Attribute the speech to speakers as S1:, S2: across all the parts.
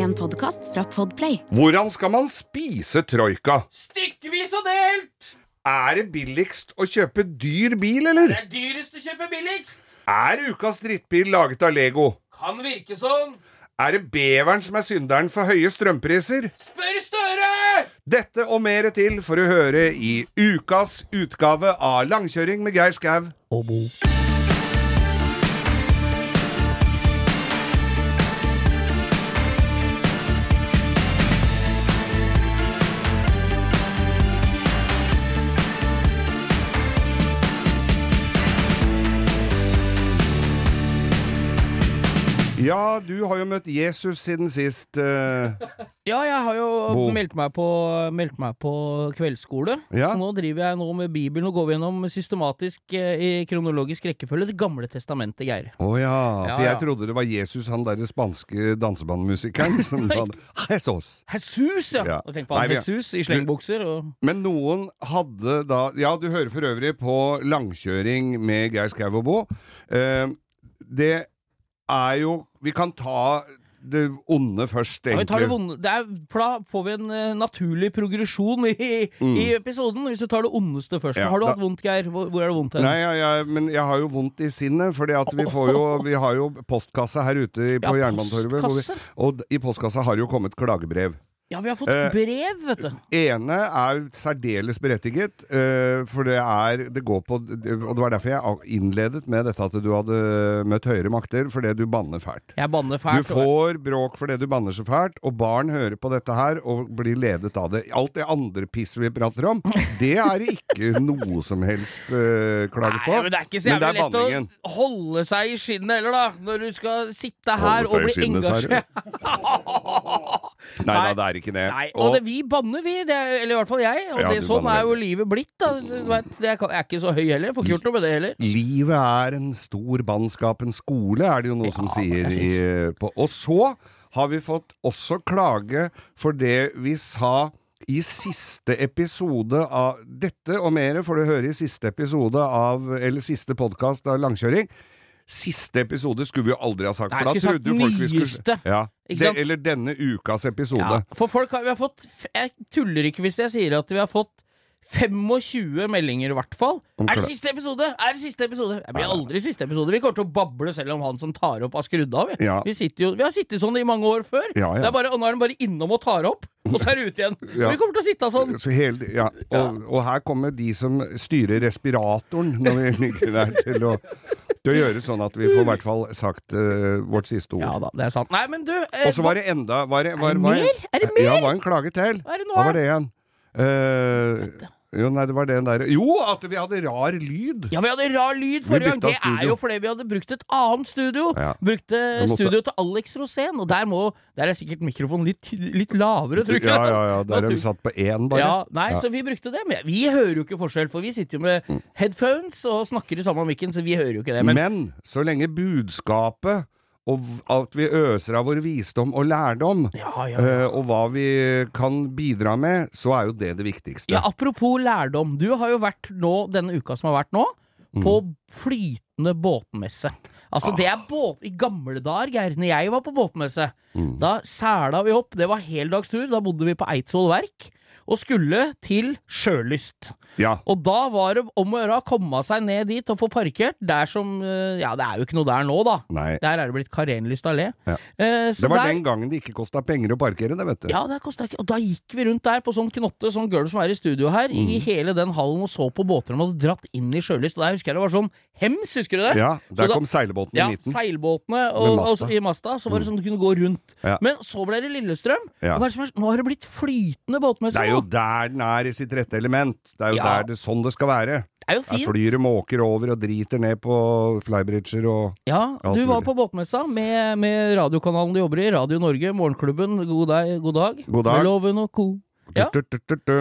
S1: En podkast fra Podplay.
S2: Hvordan skal man spise troika?
S3: Stykkevis og delt!
S2: Er det billigst å kjøpe dyr bil, eller?
S3: Det er dyrest å kjøpe billigst.
S2: Er ukas drittbil laget av Lego?
S3: Kan virke sånn.
S2: Er det beveren som er synderen for høye strømpriser?
S3: Spør Støre!
S2: Dette og mer til for å høre i ukas utgave av Langkjøring med Geir Skau.
S3: Og Bo.
S2: Ja, du har jo møtt Jesus siden sist. eh,
S3: Ja, jeg har jo
S2: Bo.
S3: meldt meg, på, meldt meg på kveldsskole.
S2: Ja.
S3: Så nå driver jeg nå med Bibelen og går vi gjennom systematisk eh, i kronologisk rekkefølge Det gamle testamentet, Geir.
S2: Å ja,
S3: Ja,
S2: for jeg
S3: ja.
S2: trodde det var Jesus, han derre spanske dansebandmusikeren. som hadde Jesus.
S3: Jesus, ja!
S2: Ja.
S3: Og tenk på
S2: Nei,
S3: han
S2: vi-
S3: Jesus i slengbukser og
S2: Men noen hadde da Ja, du hører for øvrig på langkjøring med Geir Skau og Bo. Eh, det er jo Vi kan ta det onde først,
S3: ja, vi tar
S2: egentlig.
S3: det vonde. Det er, for da får vi en uh, naturlig progresjon i, i episoden, hvis du tar det ondeste først.
S2: Mm. Ja,
S3: har du
S2: da-
S3: hatt vondt, Geir? Hvor, hvor er det vondt hen?
S2: Nei, ja, jeg, men jeg har jo vondt i sinnet, fordi vi jo Vi har jo postkasse her ute på
S3: Ja,
S2: Jernbanetorget. hvor. Og i postkassa har det jo kommet klagebrev.
S3: Ja, vi har fått
S2: Eh,
S3: brev, vet du.
S2: ene er særdeles berettiget, eh, for det er Det går på Og det var derfor jeg innledet med dette at du hadde møtt høyere makter, fordi du banner fælt.
S3: Jeg banner fælt. Du
S2: får bråk fordi du banner så fælt, og barn hører på dette her og blir ledet av det. Alt det andre pisset vi prater om, det er ikke noe som helst eh, klage på.
S3: Nei, men det er ikke så jævlig lett
S2: banningen.
S3: å holde seg i skinnet heller, da. Når du skal sitte her
S2: Holde
S3: og bli engasjert.
S2: Nei da, det er ikke det.
S3: Nei, og det, vi banner, vi. Det er, eller i hvert fall jeg. Og
S2: Ja,
S3: det, sånn er jo livet blitt. Da. Vet, det er, jeg er ikke så høy heller. Får ikke gjort noe med det heller.
S2: Livet er en stor bannskapens skole, er det jo noe som sier. I, på. Og så har vi fått også klage for det vi sa i siste episode av Dette og mer får du høre i siste episode av Eller siste podkast av Langkjøring. Siste episode skulle vi jo aldri ha sagt,
S3: Nei,
S2: for da
S3: sagt
S2: trodde jo folk vi skulle ja,
S3: Ikke?
S2: Eller denne ukas episode.
S3: Ja, for folk har, vi har fått Jeg tuller ikke hvis jeg sier at vi har fått 25 meldinger, i hvert fall. Er det siste episode? Er det siste episode? Det blir aldri siste episode. Vi kommer til å bable selv om han som tar opp, har skrudd av. Vi,
S2: Ja.
S3: vi, jo, vi har sittet sånn i mange år før.
S2: Ja, ja.
S3: Det bare, og nå er den bare innom og tar opp, og så er det ute igjen. Vi kommer til å sitte sånn.
S2: Så hele, ja. Og, og her kommer de som styrer respiratoren når vi ligger der, til å, til å gjøre sånn at vi får i hvert fall sagt uh, vårt siste ord.
S3: Ja da, det er sant. Nei, men du eh,
S2: Og så var det enda var det, var,
S3: det mer? Er det mer?
S2: Ja, var en klage til.
S3: Hva er det nå,
S2: Hva var det igjen? Eh, jo, nei, det var den der Jo, at vi hadde rar lyd!
S3: Ja, vi hadde rar lyd forrige gang. Det er jo fordi vi hadde brukt et annet studio.
S2: Ja.
S3: Brukte studio til Alex Rosén, og der, må, der er sikkert mikrofonen litt, litt lavere, tror jeg.
S2: Ja, ja, ja. Der er vi satt på én, bare.
S3: Ja, nei,
S2: Ja. Mm.
S3: så vi brukte det. Men vi hører jo ikke forskjell, for vi sitter jo med headphones og snakker i samme mikken, så vi hører jo ikke det.
S2: Men,
S3: Men,
S2: så lenge budskapet og alt vi øser av vår visdom og lærdom,
S3: ja, ja.
S2: eh, og hva vi kan bidra med, så er jo det det viktigste.
S3: ja, apropos lærdom. Du har jo vært nå, denne uka som har vært nå,
S2: Mm.
S3: på flytende båtmesse. Altså, det er båt... I gamle dager, Geir, når jeg var på båtmesse,
S2: Mm.
S3: da sæla vi opp. Det var heldagstur. Da bodde vi på Eidsvoll verk. Og skulle til Sjølyst.
S2: Ja.
S3: Og da var det om å gjøre å komme seg ned dit og få parkert der som eh, Ja, det er jo ikke noe der nå, da.
S2: Nei.
S3: Der er det blitt Karenlyst allé.
S2: Ja.
S3: Eh, så
S2: Det var
S3: der,
S2: den gangen det ikke kosta penger å parkere, det, vet du.
S3: Ja, det kosta ikke Og da gikk vi rundt der på sånn knotte, sånn gulv som er i studio her, i
S2: Mm.
S3: hele den hallen og så på båter de hadde dratt inn i Sjølyst. Og der husker jeg det var sånn hems, husker du det?
S2: Ja, der
S3: da-
S2: kom seilbåten
S3: Ja,
S2: i midten.
S3: seilbåtene og,
S2: Med
S3: og,
S2: masta.
S3: i masta, så var det sånn du kunne gå rundt.
S2: Ja.
S3: Men så ble det Lillestrøm.
S2: Ja.
S3: Nå har det blitt flytende båtmessig.
S2: Det er jo
S3: nå.
S2: der den er i sitt rette element. Det er jo
S3: Ja.
S2: der det, sånn det skal være.
S3: Det er jo fint.
S2: Der
S3: flyr
S2: flyret måker over og driter ned på flybridger og
S3: Ja, du var på båtmessa med, med radiokanalen du jobber i, Radio Norge, Morgenklubben, God dag, god dag.
S2: God dag.
S3: Med Loven og co. Ja.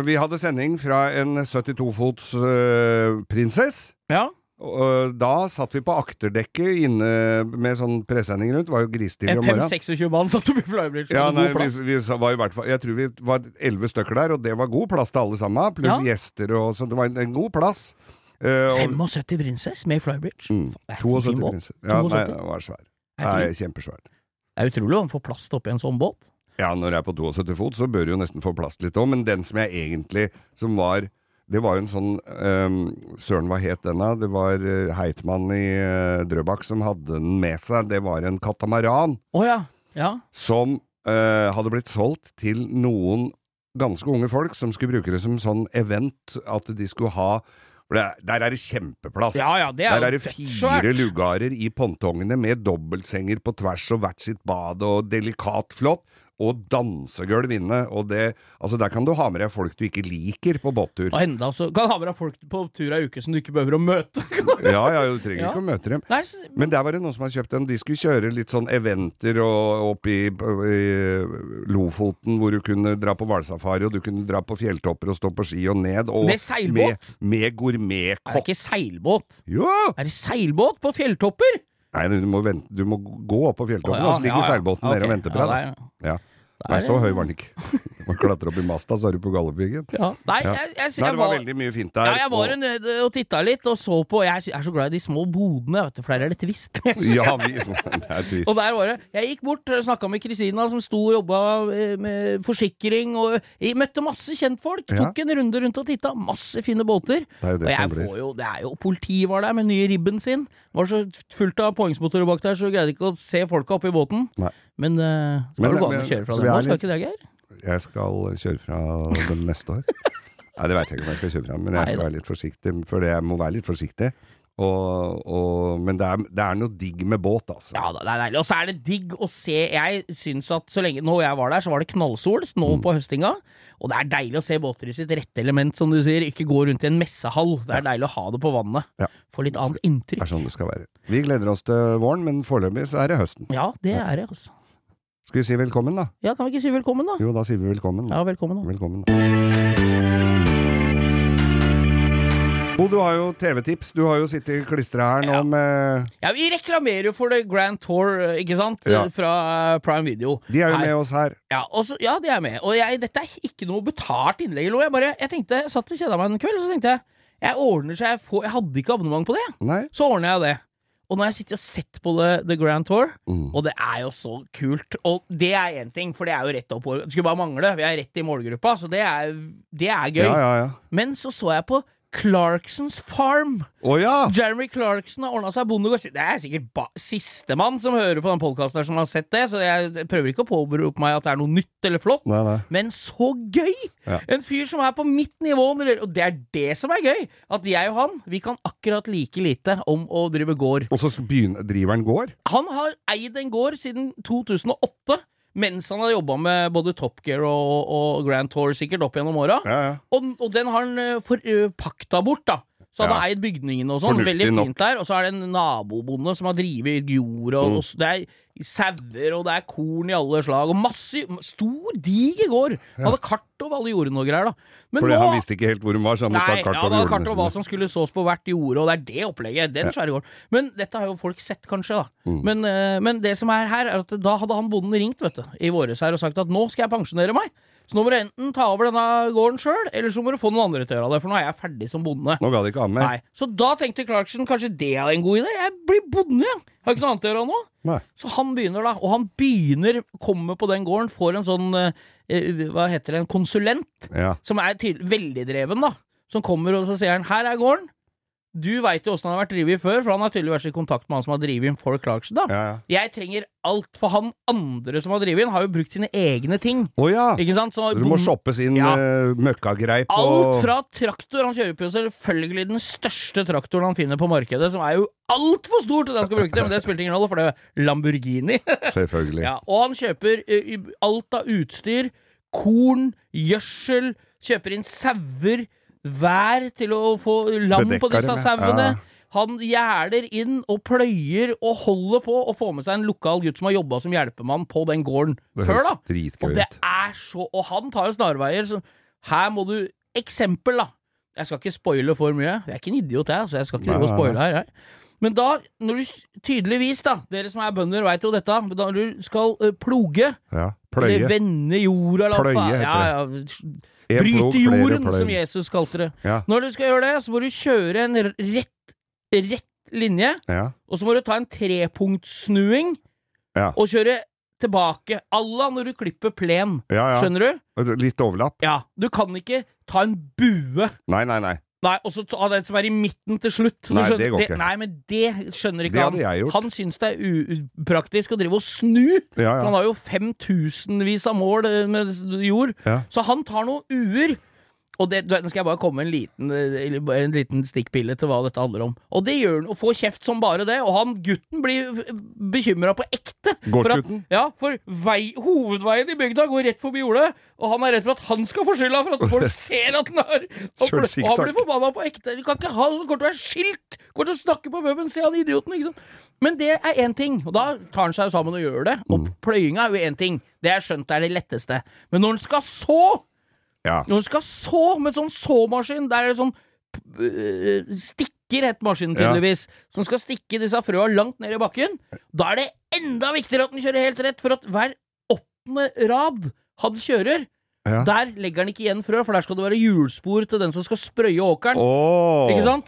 S2: Vi hadde sending fra en 72-fots uh, prinsess.
S3: Ja.
S2: Og da satt vi på akterdekket inne med sånn presenning rundt. Det var jo grisetidlig om morgenen.
S3: 5-26 mann satt oppi flybridge.
S2: Ja, nei, vi, vi var i hvert fall Jeg tror vi var elleve stykker der, og det var god plass til alle sammen. Pluss
S3: Ja.
S2: gjester og Så det var en, en god plass. Uh, og,
S3: 75 prinsess med flybridge.
S2: mm,
S3: Det er en fin
S2: 72
S3: båt.
S2: prinsess. Ja, nei,
S3: 72.
S2: det var svær. Nei, kjempesvær.
S3: Det er utrolig å få plass til oppi en sånn båt.
S2: Ja, når jeg er på 72 fot, så bør du jo nesten få plass litt òg, men den som jeg egentlig Som var Det var jo en sånn um, Søren, hva het den da? Det var uh, Heitmann i uh, Drøbak som hadde den med seg. Det var en katamaran
S3: oh, ja. Ja.
S2: som uh, hadde blitt solgt til noen ganske unge folk som skulle bruke det som sånn event, at de skulle ha for det, Der er det kjempeplass.
S3: Ja, ja, det er
S2: der er det fire lugarer i pontongene med dobbeltsenger på tvers og hvert sitt bad og delikat flott. Og dansegulv inne. Og det, altså der kan du ha med deg folk du ikke liker på båttur.
S3: Og enda så kan ha med deg folk på tur ei uke som du ikke behøver å møte.
S2: Ja, ja, du trenger
S3: Ja.
S2: ikke å møte dem.
S3: Nei, så,
S2: Men der var det noen som hadde kjøpt den. De skulle kjøre litt sånn eventer og opp i, i Lofoten, hvor du kunne dra på hvalsafari, og du kunne dra på fjelltopper og stå på ski og ned. Og
S3: Med seilbåt?
S2: Med, med
S3: er det ikke seilbåt?
S2: Jo!
S3: Er det seilbåt på fjelltopper?
S2: Nei, du må, vente, du må gå opp på fjelltoppen,
S3: oh, ja,
S2: og så ligger
S3: ja, ja.
S2: seilbåten
S3: okay.
S2: nede og venter på deg. Ja,
S3: Ja.
S2: Nei, så høy var den ikke. Man klatrer opp i masta, så er du på Galdhøpiggen.
S3: Ja. Nei, jeg, jeg, jeg,
S2: Nei, det var veldig mye fint der.
S3: Ja, jeg var
S2: og-
S3: nede og titta litt og så på Jeg er så glad i de små bodene, vet du, for der er det trist.
S2: Ja, vi, det er trist.
S3: og der var det Jeg gikk bort, snakka med Kristina, som sto og jobba eh, med forsikring, og jeg møtte masse kjentfolk. Tok en runde rundt og titta. Masse fine båter.
S2: Det er jo det
S3: og
S2: som
S3: jeg
S2: blir.
S3: får jo, det er jo Politiet var der med nye ribben sin. Var så fullt av påhengsmotorer bak der, så greide ikke å se folka oppi båten.
S2: Nei.
S3: Men uh, skal
S2: Men-
S3: du gå an å kjøre fra den nå? Skal ikke det, Geir?
S2: Jeg skal kjøre fra den neste år. Nei, det veit jeg ikke om jeg skal kjøre fra, men jeg skal være litt forsiktig. For jeg må være litt forsiktig. Og, og, men det er, det er noe digg med båt, altså.
S3: Ja det er deilig. Og så er det digg å se Jeg syns at så lenge Nå jeg var der, så var det knallsol nå
S2: Mm.
S3: på høstinga. Og det er deilig å se båter i sitt rette element, som du sier. Ikke gå rundt i en messehall. Det er deilig å ha det på vannet.
S2: Ja.
S3: Få litt annet
S2: Det
S3: inntrykk.
S2: er sånn det skal være. Vi gleder oss til våren, men foreløpig så er det høsten.
S3: Ja, det er det, altså.
S2: Skal vi si velkommen, da?
S3: Ja, kan vi ikke si velkommen, da?
S2: Jo, da sier vi velkommen.
S3: Ja, velkommen, da.
S2: Velkommen. da. Bo, du har jo TV-tips. Du har jo sittet klistra her nå
S3: Ja.
S2: med
S3: Ja, vi reklamerer jo for The Grand Tour, ikke sant?
S2: Ja.
S3: Fra eh, Prime Video.
S2: De er jo
S3: Her.
S2: med oss her.
S3: Ja, så- ja, de er med. Og jeg, dette er ikke noe betalt innlegg eller noe. Jeg bare, jeg tenkte, jeg satt og kjeda meg en kveld, og så tenkte jeg jeg ordner så jeg får Jeg hadde ikke abonnement på det.
S2: Nei?
S3: Så ordner jeg det. Og nå har jeg sittet og sett på The, The Grand Tour,
S2: Mm.
S3: og det er jo så kult. Og det er én ting, for det er jo rett opp Det skulle bare mangle. Vi er rett i målgruppa, så det er, det er gøy.
S2: Ja, ja, ja.
S3: Men så så jeg på Clarksons Farm.
S2: Oh, ja!
S3: Jeremy Clarkson har ordna seg bondegård. Det er sikkert sistemann som hører på den podkasten som har sett det, så jeg prøver ikke å påberope meg at det er noe nytt eller flott.
S2: Nei, nei.
S3: Men så gøy!
S2: Ja.
S3: En fyr som er på mitt nivå, og det er det som er gøy. At jeg og han, vi kan akkurat like lite om å drive gård.
S2: Og så begynner driveren gård?
S3: Han har eid en gård siden 2008, mens han har jobba med både Top Gear og, og Grand Tour sikkert opp gjennom åra.
S2: Ja, ja.
S3: Og, og den har han forpakta eh, bort, da. Så han
S2: Ja.
S3: har eid bygningene og sånn.
S2: Veldig
S3: Veldig
S2: nok.
S3: fint der. Og så er det en nabobonde som har drevet jord, og,
S2: Mm.
S3: og det er sauer, og det er korn i alle slag, og masse Stor, diger gård! Hadde kart over alle jordene og greier, da. Men
S2: Fordi
S3: nå
S2: han visste ikke helt hvor hun var, så han måtte
S3: Nei,
S2: kart
S3: ja,
S2: over jordene
S3: kart over hva som skulle sås på hvert jorde, og det er det opplegget. Den svære gården. Men dette har jo folk sett, kanskje, da.
S2: Mm.
S3: Men, eh, men det som er her, er at da hadde han bonden ringt, vet du, i våres her og sagt at nå skal jeg pensjonere meg. Så nå må du enten ta over denne gården sjøl, eller så må du få noen andre til å gjøre det, for nå er jeg ferdig som bonde.
S2: Nå ga de ikke an mer.
S3: Nei. Så da tenkte Clarkson kanskje det er en god idé. Jeg blir bonde, jeg. Har ikke noe annet å gjøre nå.
S2: Nei.
S3: Så han begynner da, og han begynner, kommer på den gården, får en sånn, eh, eh, hva heter det, en konsulent
S2: Ja.
S3: som er veldig dreven, da. Som kommer og så sier han 'her er gården'. Du veit jo åssen han har vært drevet før, for han har tydeligvis vært i kontakt med han som har drevet inn for Clarkson. da.
S2: Ja, ja.
S3: Jeg trenger alt, for han andre som har drevet inn, har jo brukt sine egne ting.
S2: Oh, ja!
S3: Ikke sant? Så
S2: Du må shoppes inn
S3: Ja.
S2: eh, møkkagreip og
S3: Alt fra traktor Han kjører på jo selvfølgelig den største traktoren han finner på markedet, som er jo altfor stor til det han skal bruke det, men det spilte ingen rolle, for det er Lamborghini.
S2: Selvfølgelig.
S3: Ja, og han kjøper uh, alt av utstyr, korn, gjødsel, kjøper inn sauer, vær til å få lam på disse sauene.
S2: Ja.
S3: Han gjerder inn og pløyer og holder på å få med seg en lokal gutt som har jobba som hjelpemann på den gården
S2: Det
S3: før, da. Og det er så Og han tar jo snarveier, så her må du Eksempel, da. Jeg skal ikke spoile for mye. Jeg er ikke en idiot, jeg, så jeg skal ikke drive og spoile her. Jeg. Men da, når du tydeligvis, da, dere som er bønder veit jo dette, men da du skal uh, ploge,
S2: Ja.
S3: eller
S2: Pløye.
S3: vende jorda, eller hva ja, ja,
S2: En
S3: Bryte jorden, som Jesus kalte det.
S2: Ja.
S3: Når du skal gjøre det, så må du kjøre en rett, rett linje,
S2: Ja.
S3: og så må du ta en trepunktssnuing,
S2: Ja.
S3: og kjøre tilbake. Allah når du klipper plen. Skjønner du?
S2: Litt overlapp.
S3: Ja. Du kan ikke ta en bue
S2: Nei, nei, nei.
S3: Nei, og så ta den som er i midten til slutt.
S2: Nei,
S3: skjønner-
S2: det går ikke.
S3: nei, men det skjønner ikke
S2: Det
S3: han.
S2: hadde jeg gjort.
S3: Han syns det er upraktisk å drive og snu.
S2: Ja,
S3: For han har jo 5000-vis av mål eh, med jord.
S2: Ja.
S3: Så han tar noen uer. Og det, du Nå skal jeg bare komme med en liten, eh, en liten stikkpille til hva dette handler om. Og det gjør han, å få kjeft som bare det. Og han gutten blir bekymra på ekte. For at-
S2: Gårdsgutten?
S3: Ja, for vei, hovedveien i bygda går rett forbi jordet, og han er redd for at han skal få skylda for at folk ser at han har og, og han blir forbanna på ekte. Du kan ikke ha sånn, kort å være skilt! Går til å snakke på puben, se han idioten, ikke sant. Men det er én ting, og da tar han seg sammen og gjør det. Og
S2: Mm.
S3: pløyinga er jo én ting, det er skjønt er det letteste. Men når han skal så,
S2: Ja.
S3: når du skal så med sånn såmaskin, der er det sånn øh, stikker het maskinen
S2: Ja.
S3: som skal stikke disse frøa langt ned i bakken, da er det enda viktigere at den kjører helt rett, for at hver åttende rad han kjører,
S2: Ja.
S3: der legger han ikke igjen frø, for der skal det være hjulspor til den som skal sprøye åkeren.
S2: Oh.
S3: Ikke sant?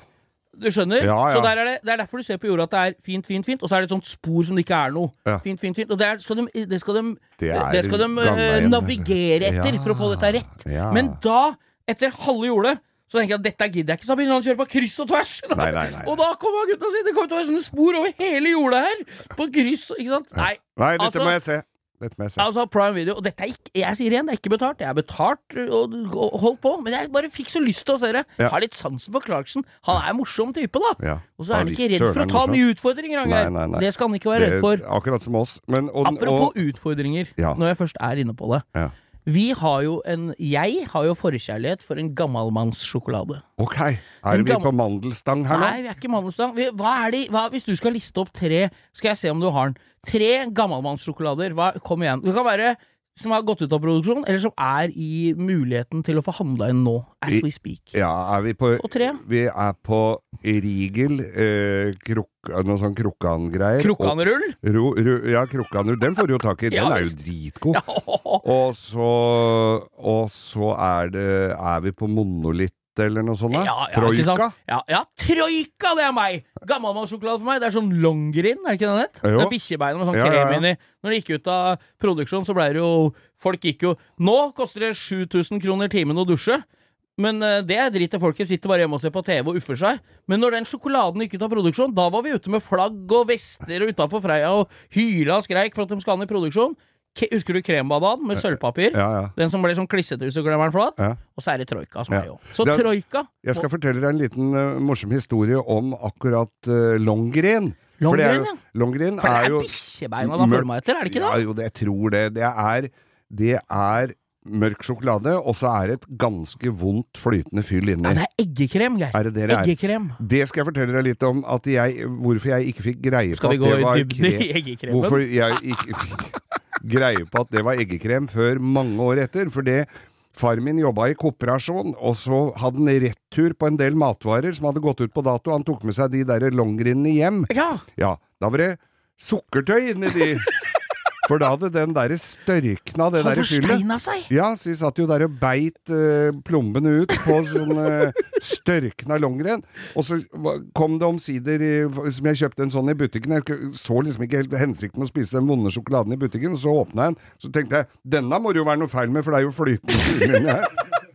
S3: Du skjønner?
S2: Ja, ja.
S3: Så der er det, det er derfor du ser på jorda at det er fint, fint, fint, og så er det et sånt spor som det ikke er noe.
S2: Ja.
S3: Fint, fint, fint. Og det, er, skal de, det skal de,
S2: Det
S3: det skal de eh, navigere etter for å få dette rett. Men da, etter halve jordet, så tenker jeg at dette gidder jeg ikke, så begynner han å kjøre på kryss og tvers.
S2: Nei, nei, nei.
S3: Og da kommer gutta sine! det kommer til å være sånne spor over hele jorda her, på kryss, ikke sant? Nei,
S2: Nei, dette
S3: Altså-
S2: må jeg se. Jeg
S3: altså Prime Video, og dette er ikke, jeg sier igjen, det er ikke betalt. Jeg er betalt og, og holdt på, men jeg bare fikk så lyst til å se det.
S2: Ja.
S3: Har litt sansen for Clarkson. Han er en morsom type, da.
S2: Ja.
S3: Og så er han ikke redd for å ta nye utfordringer.
S2: Nei, nei, nei.
S3: Det skal han ikke være redd for.
S2: Akkurat som oss. Men, og,
S3: Apropos
S2: og,
S3: utfordringer,
S2: Ja.
S3: når jeg først er inne på det.
S2: Ja.
S3: Vi har jo en Jeg har jo forkjærlighet for en gammalmannssjokolade.
S2: Ok, er vi på mandelstang her nå?
S3: Nei, vi er ikke mandelstang. Vi- Hva er de hva, hvis du skal liste opp tre Skal jeg se om du har den. Tre gammalmannssjokolader. Kom igjen. Det kan være som har gått ut av produksjon, eller som er i muligheten til å få handla inn nå. As we speak.
S2: Ja, er vi på
S3: tre.
S2: Vi er på Rigel, eh, krok, noe sånn Krokkan-greier. Krukkanrull? Ja, krukkanrull. Den får du jo tak i. Den
S3: Ja,
S2: er jo dritgod.
S3: Ja,
S2: Og så Og så er det Er vi på Monolitt eller noe sånt?
S3: ja, ja?
S2: Troika?
S3: Ja, ja, troika, det er meg! Gammalmannssjokolade for meg. Det er sånn longgrin, er det ikke det?
S2: Jo.
S3: Det er bikkjebein med sånn
S2: Ja,
S3: krem inni. Når det gikk ut av produksjon, så blei det jo Folk gikk jo Nå koster det 7000 kroner timen å dusje. Men eh, det er dritt til folket sitter bare hjemme og ser på TV og uffer seg. Men når den sjokoladen gikk ut av produksjon, da var vi ute med flagg og vester og utafor Freia og hyla og skreik for at de skal ha den i produksjon. Ke husker du krembadet med sølvpapir?
S2: Ja, ja.
S3: Den som ble sånn klissete hvis du glemmer den flat?
S2: Ja.
S3: Og så er det troika som
S2: Ja.
S3: er jo. Så
S2: er-
S3: troika
S2: Jeg skal fortelle deg en liten uh, morsom historie om akkurat uh, longgren. Er
S3: Longgren,
S2: jo-
S3: ja.
S2: Longgren
S3: For det
S2: er
S3: er bikkjebeina da følger meg etter, er det ikke
S2: Ja,
S3: det?
S2: jo, det, jeg tror det. Det er, det er mørk sjokolade, og så er det et ganske vondt flytende fyll
S3: Ja, det er eggekrem, Geir.
S2: Er det det det er?
S3: Eggekrem.
S2: Det skal jeg fortelle deg litt om, jeg, hvorfor jeg ikke fikk greie
S3: Skal
S2: på
S3: vi
S2: at
S3: gå
S2: det
S3: i
S2: var
S3: dybden i
S2: krem.
S3: eggekremen?
S2: Hvorfor jeg ikke fikk greie på at det var eggekrem før mange år etter. For det Far min jobba i kooperasjon, og så hadde han rettur på en del matvarer som hadde gått ut på dato. Han tok med seg de der longrinene hjem.
S3: Ja,
S2: Ja, da var det sukkertøy inni de. For da hadde den derre størkna, det
S3: han
S2: derre fyllet
S3: forsteina seg!
S2: ja, så vi satt jo der og beit uh, plombene ut på sånn eh, størkna longrenn. Og så kom det omsider, i- som jeg kjøpte en sånn i butikken. Jeg så liksom ikke helt hensikten med å spise den vonde sjokoladen i butikken. Så åpna jeg den, så tenkte jeg denne må det jo være noe feil med, for det er jo flytende inni her.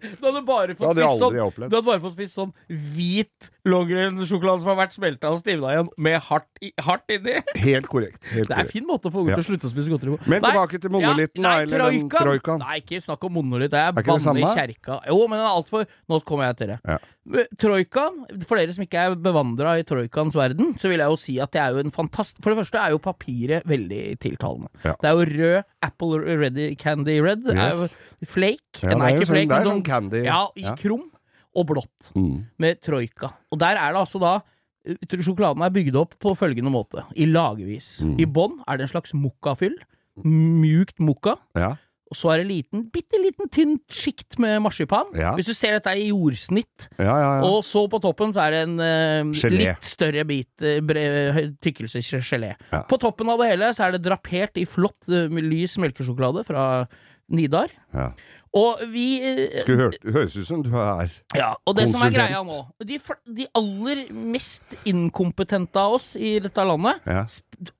S3: Du hadde bare fått spist sånn bare fått spist sånn hvit Longren-sjokolade som har vært smelta og stivna igjen, med hardt, i, hardt inni.
S2: Helt korrekt. Helt
S3: Det er en fin måte å få unger til å slutte å spise godteri på.
S2: Men
S3: Nei,
S2: tilbake til monolitten, ja,
S3: nei,
S2: eller den
S3: troikaen. Nei, ikke snakk om monolitt. Det er banne i kjerka. Jo, men den er altfor Nå kommer jeg til det.
S2: Ja.
S3: Troikaen, for dere som ikke er bevandra i troikaens verden, så vil jeg jo si at det er jo en fantast... For det første er jo papiret veldig tiltalende.
S2: Ja.
S3: Det er jo rød Apple Ready Candy Red. Yes. er jo flake.
S2: Ja,
S3: Nei,
S2: det er jo
S3: ikke
S2: sånn-
S3: flake,
S2: det er sånn candy.
S3: Ja, i krum og blått.
S2: Mm.
S3: Med troika. Og der er det altså da eh, Sjokoladen er bygd opp på følgende måte, i lagvis.
S2: Mm.
S3: I bånn er det en slags mokkafyll. Mjukt mokka.
S2: Ja.
S3: Og så er det liten, bitte liten tynt sjikt med marsipan.
S2: Ja.
S3: Hvis du ser dette i jordsnitt.
S2: Ja, ja, ja.
S3: Og så på toppen så er det en
S2: uh,
S3: litt større bit uh, bre- høy- tykkelse gelé.
S2: Ja.
S3: På toppen av det hele så er det drapert i flott, uh, lys melkesjokolade fra Nidar.
S2: ja.
S3: Og vi eh,
S2: Skulle hørt, høres ut som du er
S3: ja, og det som er greia nå de, de aller mest inkompetente av oss i dette landet
S2: Ja.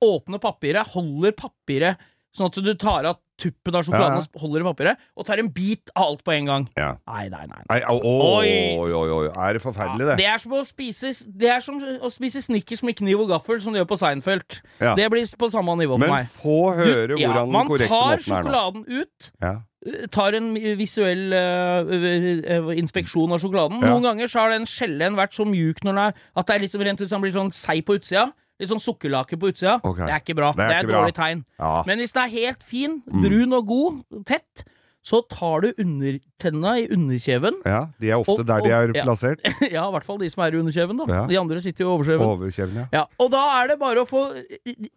S3: åpner papiret, holder papiret Sånn at du tar av tuppen av sjokoladen
S2: Ja,
S3: holder i papiret, og tar en bit av alt på en gang.
S2: Ja.
S3: Nei, nei, nei.
S2: Nei, å,
S3: Oi.
S2: oi, oi, oi. Er det forferdelig, det?
S3: Det er som å spise Det er som å spise Snickers med kniv og gaffel, som de gjør på Seinfeld.
S2: Ja.
S3: Det blir på samme nivå for
S2: Men
S3: meg.
S2: få høre
S3: Du-
S2: hvordan den korrekte måten er nå.
S3: Man tar sjokoladen ut,
S2: Ja.
S3: eh, tar en visuell eh, inspeksjon av sjokoladen.
S2: Ja.
S3: Noen ganger så har den skjellen vært så mjuk når den er, at det er liksom rent ut som den blir sånn seig på utsida. Litt sånn sukkerlake på utsida.
S2: Okay.
S3: Det er ikke bra.
S2: Det er
S3: Det er, et
S2: bra.
S3: dårlig tegn.
S2: Ja.
S3: Men hvis den er helt fin, brun og god, tett, så tar du undertenna i underkjeven.
S2: ja, de er ofte
S3: Og-
S2: der de er
S3: og- ja.
S2: plassert.
S3: ja, i hvert fall de som er i underkjeven, da.
S2: Ja.
S3: De andre sitter jo i overkjeven.
S2: Overkjeven, ja.
S3: Ja, og da er det bare å få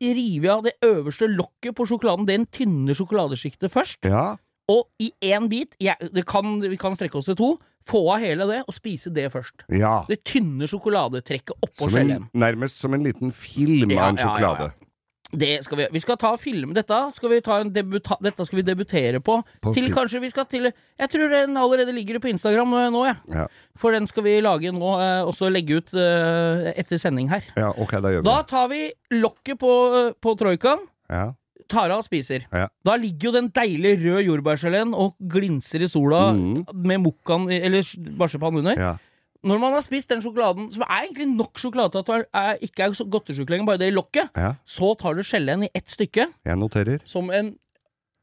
S3: rive av det øverste lokket på sjokoladen, den tynne sjokoladesjiktet først.
S2: Ja,
S3: Og i én bit, det kan, vi kan strekke oss til to, få av hele det og spise det først.
S2: ja.
S3: Det tynne sjokoladetrekket oppå skjellen.
S2: nærmest som en liten film
S3: Ja,
S2: av en sjokolade.
S3: ja. Det skal vi Vi skal ta film Dette skal vi, ta en debuta, dette skal vi debutere på.
S2: På
S3: til kanskje vi skal til Jeg tror den allerede ligger på Instagram eh, nå, jeg.
S2: Ja.
S3: For den skal vi lage nå, eh, og så legge ut eh, etter sending her.
S2: ja, ok, da gjør vi
S3: Da tar vi lokket på, på troikaen.
S2: Ja.
S3: Tar av og spiser.
S2: Ja.
S3: Da ligger jo den deilige røde jordbærgeleen og glinser i sola
S2: mm.
S3: med mokkaen eller marsipan under.
S2: ja.
S3: Når man har spist den sjokoladen, som er egentlig nok sjokolade til at det ikke er godtesjuke godtesjuk lenger, bare det i lokket,
S2: ja.
S3: så tar du geleen i ett stykke,
S2: Jeg noterer.
S3: som en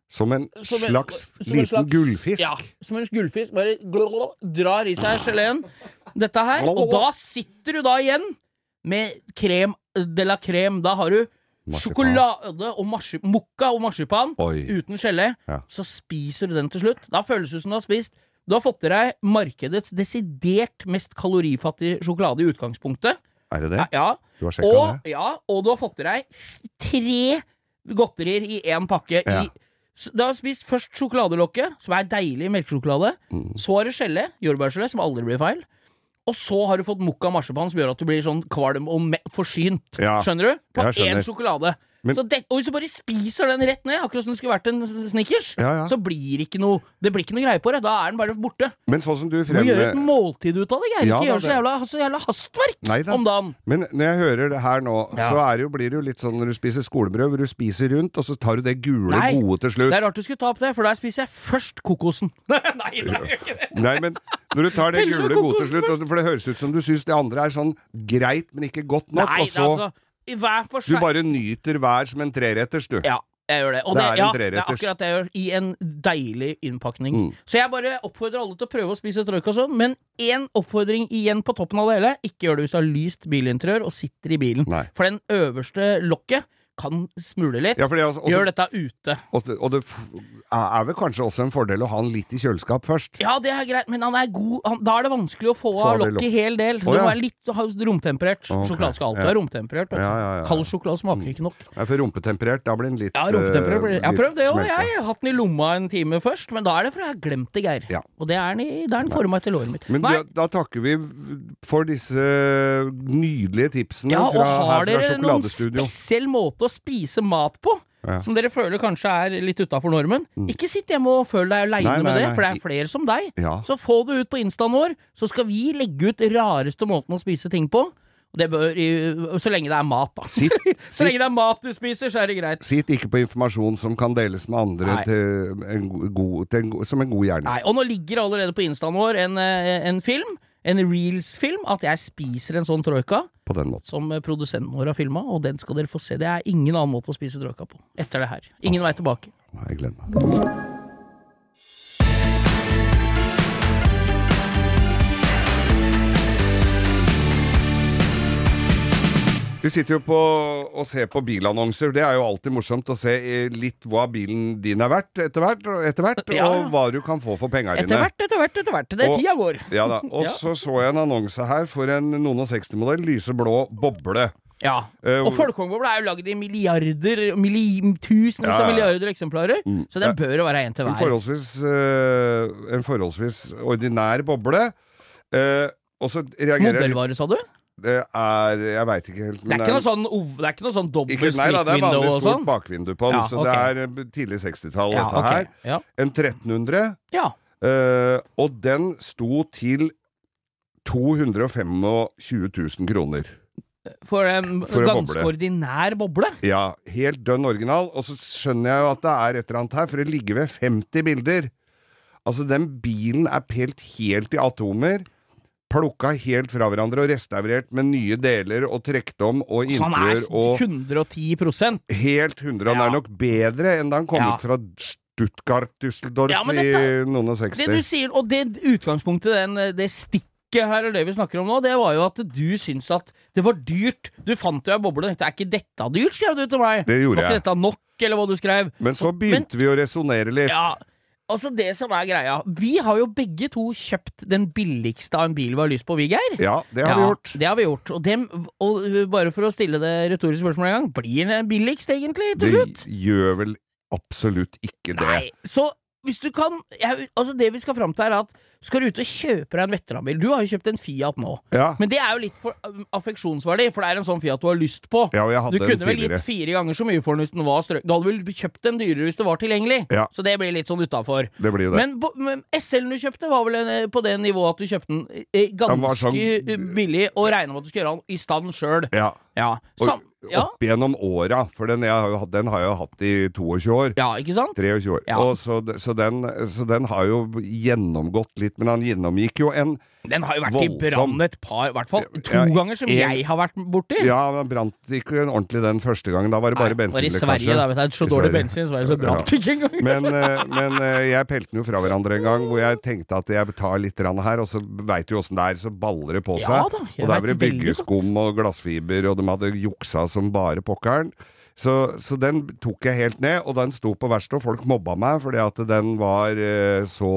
S2: Som en
S3: som en-
S2: slags
S3: som en
S2: liten
S3: slags-
S2: gullfisk.
S3: Ja, som en gullfisk. Bare glå, drar i seg geleen. Dette her. Og da sitter du da igjen med krem de la crème. Da har du. Sjokolade og mokka og marsipan
S2: Oi.
S3: uten gelé.
S2: Ja.
S3: Så spiser du den til slutt. Da føles det som du har spist Du har fått i deg markedets desidert mest kalorifattige sjokolade i utgangspunktet.
S2: Er det det?
S3: Ja,
S2: Du har sjekka det?
S3: ja, og du har fått i deg tre godterier i én pakke.
S2: Ja.
S3: I, du har spist først sjokoladelokket, som er deilig melkesjokolade.
S2: Mm.
S3: Så har du gelé, jordbærgelé, som aldri blir feil. Og så har du fått mokka marsipan, som gjør at du blir sånn kvalm og forsynt.
S2: Ja.
S3: Skjønner du? På én sjokolade.
S2: Men-
S3: så det, og hvis du bare spiser den rett ned, akkurat som det skulle vært en Snickers,
S2: Ja, ja.
S3: så blir ikke noe Det blir ikke noe greie på det. Da er den bare borte.
S2: Men sånn som du
S3: Du må gjøre et måltid ut av det, Geir.
S2: Ja,
S3: ikke
S2: da,
S3: gjør så jævla, så jævla hastverk
S2: Neida.
S3: om dagen.
S2: Men når jeg hører det her nå, så det jo, blir det jo litt sånn når du spiser skolebrød, hvor du spiser rundt, og så tar du det gule
S3: Nei.
S2: gode til slutt.
S3: Det er rart du skulle ta opp det, for da spiser jeg først kokosen. Nei, det er jo ikke det.
S2: Nei, men når du tar det gule gode til slutt, for det høres ut som du syns det andre er sånn greit, men ikke godt nok,
S3: Nei,
S2: og så
S3: altså, hver for
S2: Du bare nyter hver som en treretters, du.
S3: Ja, jeg gjør det. Og
S2: Det
S3: det,
S2: en
S3: ja, det er akkurat det jeg gjør, i en deilig innpakning.
S2: Mm.
S3: Så jeg bare oppfordrer alle til å prøve å spise troika sånn, men én oppfordring igjen på toppen av det hele. Ikke gjør det hvis du har lyst bilinteriør og sitter i bilen.
S2: Nei.
S3: For den øverste lokket kan smule litt.
S2: Ja, for det også, også,
S3: Gjør dette ute.
S2: og, og det er vel kanskje også en fordel å ha den litt i kjøleskap først.
S3: Ja, det er greit, men han er god han, Da er det vanskelig å få
S2: Få
S3: av lokket hel del.
S2: Å,
S3: det må være litt romtemperert.
S2: Okay.
S3: Sjokolade skal alltid
S2: ja.
S3: være romtemperert.
S2: Ja, ja, ja, ja.
S3: Kald sjokolade smaker ikke nok.
S2: Ja, for rumpetemperert, da blir den litt
S3: Ja, romtemperert blir. Jeg har
S2: eh,
S3: prøvd det òg, jeg. har Hatt den i lomma en time først, men da er det fordi jeg har glemt det, Geir.
S2: Ja.
S3: Og det er den i- det er den forma etter låret mitt.
S2: Men da, da takker vi for disse nydelige tipsene
S3: ja, her
S2: fra,
S3: Sjokoladestudio.
S2: Og har
S3: dere noen spesiell måte å spise mat på?
S2: Ja.
S3: Som dere føler kanskje er litt utafor normen? Ikke sitt hjemme og føl deg aleine med det, for det er flere som deg.
S2: Ja.
S3: Så få det ut på instaen vår, så skal vi legge ut rareste måten å spise ting på. Det bør, så lenge det er mat, da.
S2: Sitt-
S3: så lenge det er mat du spiser, så er det greit.
S2: Sitt ikke på informasjon som kan deles med andre til en go- god, til en, som en god gjerning.
S3: Nei, Og nå ligger allerede på instaen vår en, eh, en film, en reels-film, at jeg spiser en sånn troika.
S2: På den måten.
S3: Som produsenten vår har filma, og den skal dere få se. Det er ingen annen måte å spise troika på etter det her. Ingen vei tilbake.
S2: Nei, jeg gleder meg. Vi sitter jo på og ser på bilannonser. Det er jo alltid morsomt å se litt hva bilen din er verdt etter hvert, og- etter hvert
S3: Ja, ja.
S2: og hva du kan få for penga
S3: Etter
S2: dine.
S3: hvert, etter hvert, etter hvert. Det
S2: Og-
S3: tida går.
S2: Ja da. Og
S3: Ja.
S2: så så jeg en annonse her for en noen og 60-modell lyseblå boble.
S3: Ja.
S2: Eh,
S3: Og Folkongboble er jo lagd i milliarder, milli, tusenvis
S2: Ja,
S3: av
S2: ja.
S3: milliarder eksemplarer,
S2: Mm.
S3: så den
S2: Ja.
S3: bør jo være en til
S2: En
S3: hver.
S2: forholdsvis, eh, en forholdsvis ordinær boble. Eh, og så reagerer
S3: Modellvare, sa du?
S2: Det er Jeg veit ikke helt.
S3: Det er ikke noe sånn, det er ikke noe sånn dobbelt
S2: ikke, Nei da, det er vanlig stort
S3: sånn?
S2: bakvindu på den,
S3: Ja,
S2: så
S3: ok.
S2: det er eh, tidlig 60-tall,
S3: Ja,
S2: dette
S3: okay.
S2: her.
S3: Ja.
S2: En 1300,
S3: ja.
S2: Uh, og den sto til 225 000 kroner.
S3: For en
S2: For en
S3: ganske
S2: boble.
S3: ordinær boble.
S2: Ja, helt dønn original. Og så skjønner jeg jo at det er et eller annet her, for det ligger ved 50 bilder. Altså, den bilen er pelt helt i atomer. Plukka helt fra hverandre og restaurert med nye deler og trukket om og
S3: Så han er
S2: interiør og
S3: 110%
S2: helt 100. Han
S3: Ja.
S2: er nok bedre enn da han kom
S3: Ja.
S2: ut fra Stuttgart, Düsseldorf
S3: Ja, dette,
S2: i noen og
S3: Det du sier, og det utgangspunktet, den, det stikket her, og det vi snakker om nå, det var jo at du syns at det var dyrt. Du fant jo ei boble og tenkte er ikke dette dyrt, skrev du til meg.
S2: Det gjorde jeg.
S3: var ikke
S2: jeg.
S3: dette nok, eller hva du skrev.
S2: Men så begynte vi å resonnere litt.
S3: Ja, altså det som er greia Vi har jo begge to kjøpt den billigste av en bil vi har lyst på, vi, Geir.
S2: Ja, det har vi gjort.
S3: Det har vi gjort. Og, dem, og bare for å stille det retoriske spørsmålet en gang, blir den billigst egentlig, til slutt?
S2: Det gjør vel absolutt ikke det.
S3: Nei. Så hvis du kan jeg, Altså Det vi skal fram til, er at skal du ut og kjøpe deg en veteranbil Du har jo kjøpt en Fiat nå.
S2: Ja,
S3: Men det er jo litt for um, affeksjonsverdi, for det er en sånn Fiat du har lyst på.
S2: ja
S3: Du kunne vel
S2: tidligere.
S3: gitt fire ganger så mye for den hvis den var strøk. Du hadde vel kjøpt den dyrere hvis det var tilgjengelig.
S2: Ja.
S3: Så det blir litt sånn utafor. Men, men SL-en du kjøpte, var vel en, på det nivået at du kjøpte den eh,
S2: Den
S3: ganske
S2: sånn-
S3: eh, billig, og regna med at du skulle gjøre den i stand sjøl.
S2: ja.
S3: Ja.
S2: Og
S3: ja.
S2: opp gjennom åra, for den, har jo, den har jeg jo hatt i 22 år.
S3: ja, ikke sant?
S2: 23 år.
S3: Ja.
S2: Så, så, den, så den har jo gjennomgått litt, men han gjennomgikk jo en
S3: Den har jo vært i
S2: Voldsom.
S3: brann et par, i hvert fall to
S2: Ja,
S3: ganger som
S2: en-
S3: jeg har vært borti.
S2: Ja, den brant ikke ordentlig den første gangen. Da var det bare
S3: Nei, var i
S2: Sverige,
S3: Sverige, da, vet jeg. Så
S2: I
S3: dårlig
S2: Sverige.
S3: bensin, så var det brant ikke engang.
S2: Men, eh, men eh, jeg pelte den jo fra hverandre en gang, hvor jeg tenkte at jeg tar litt her, og så veit du åssen det er, så baller det på seg.
S3: Ja da,
S2: og der var det byggeskum og glassfiber, og de hadde juksa som bare pokkeren. Så, så den tok jeg helt ned, og den sto på verkstedet, og folk mobba meg fordi at den var eh, så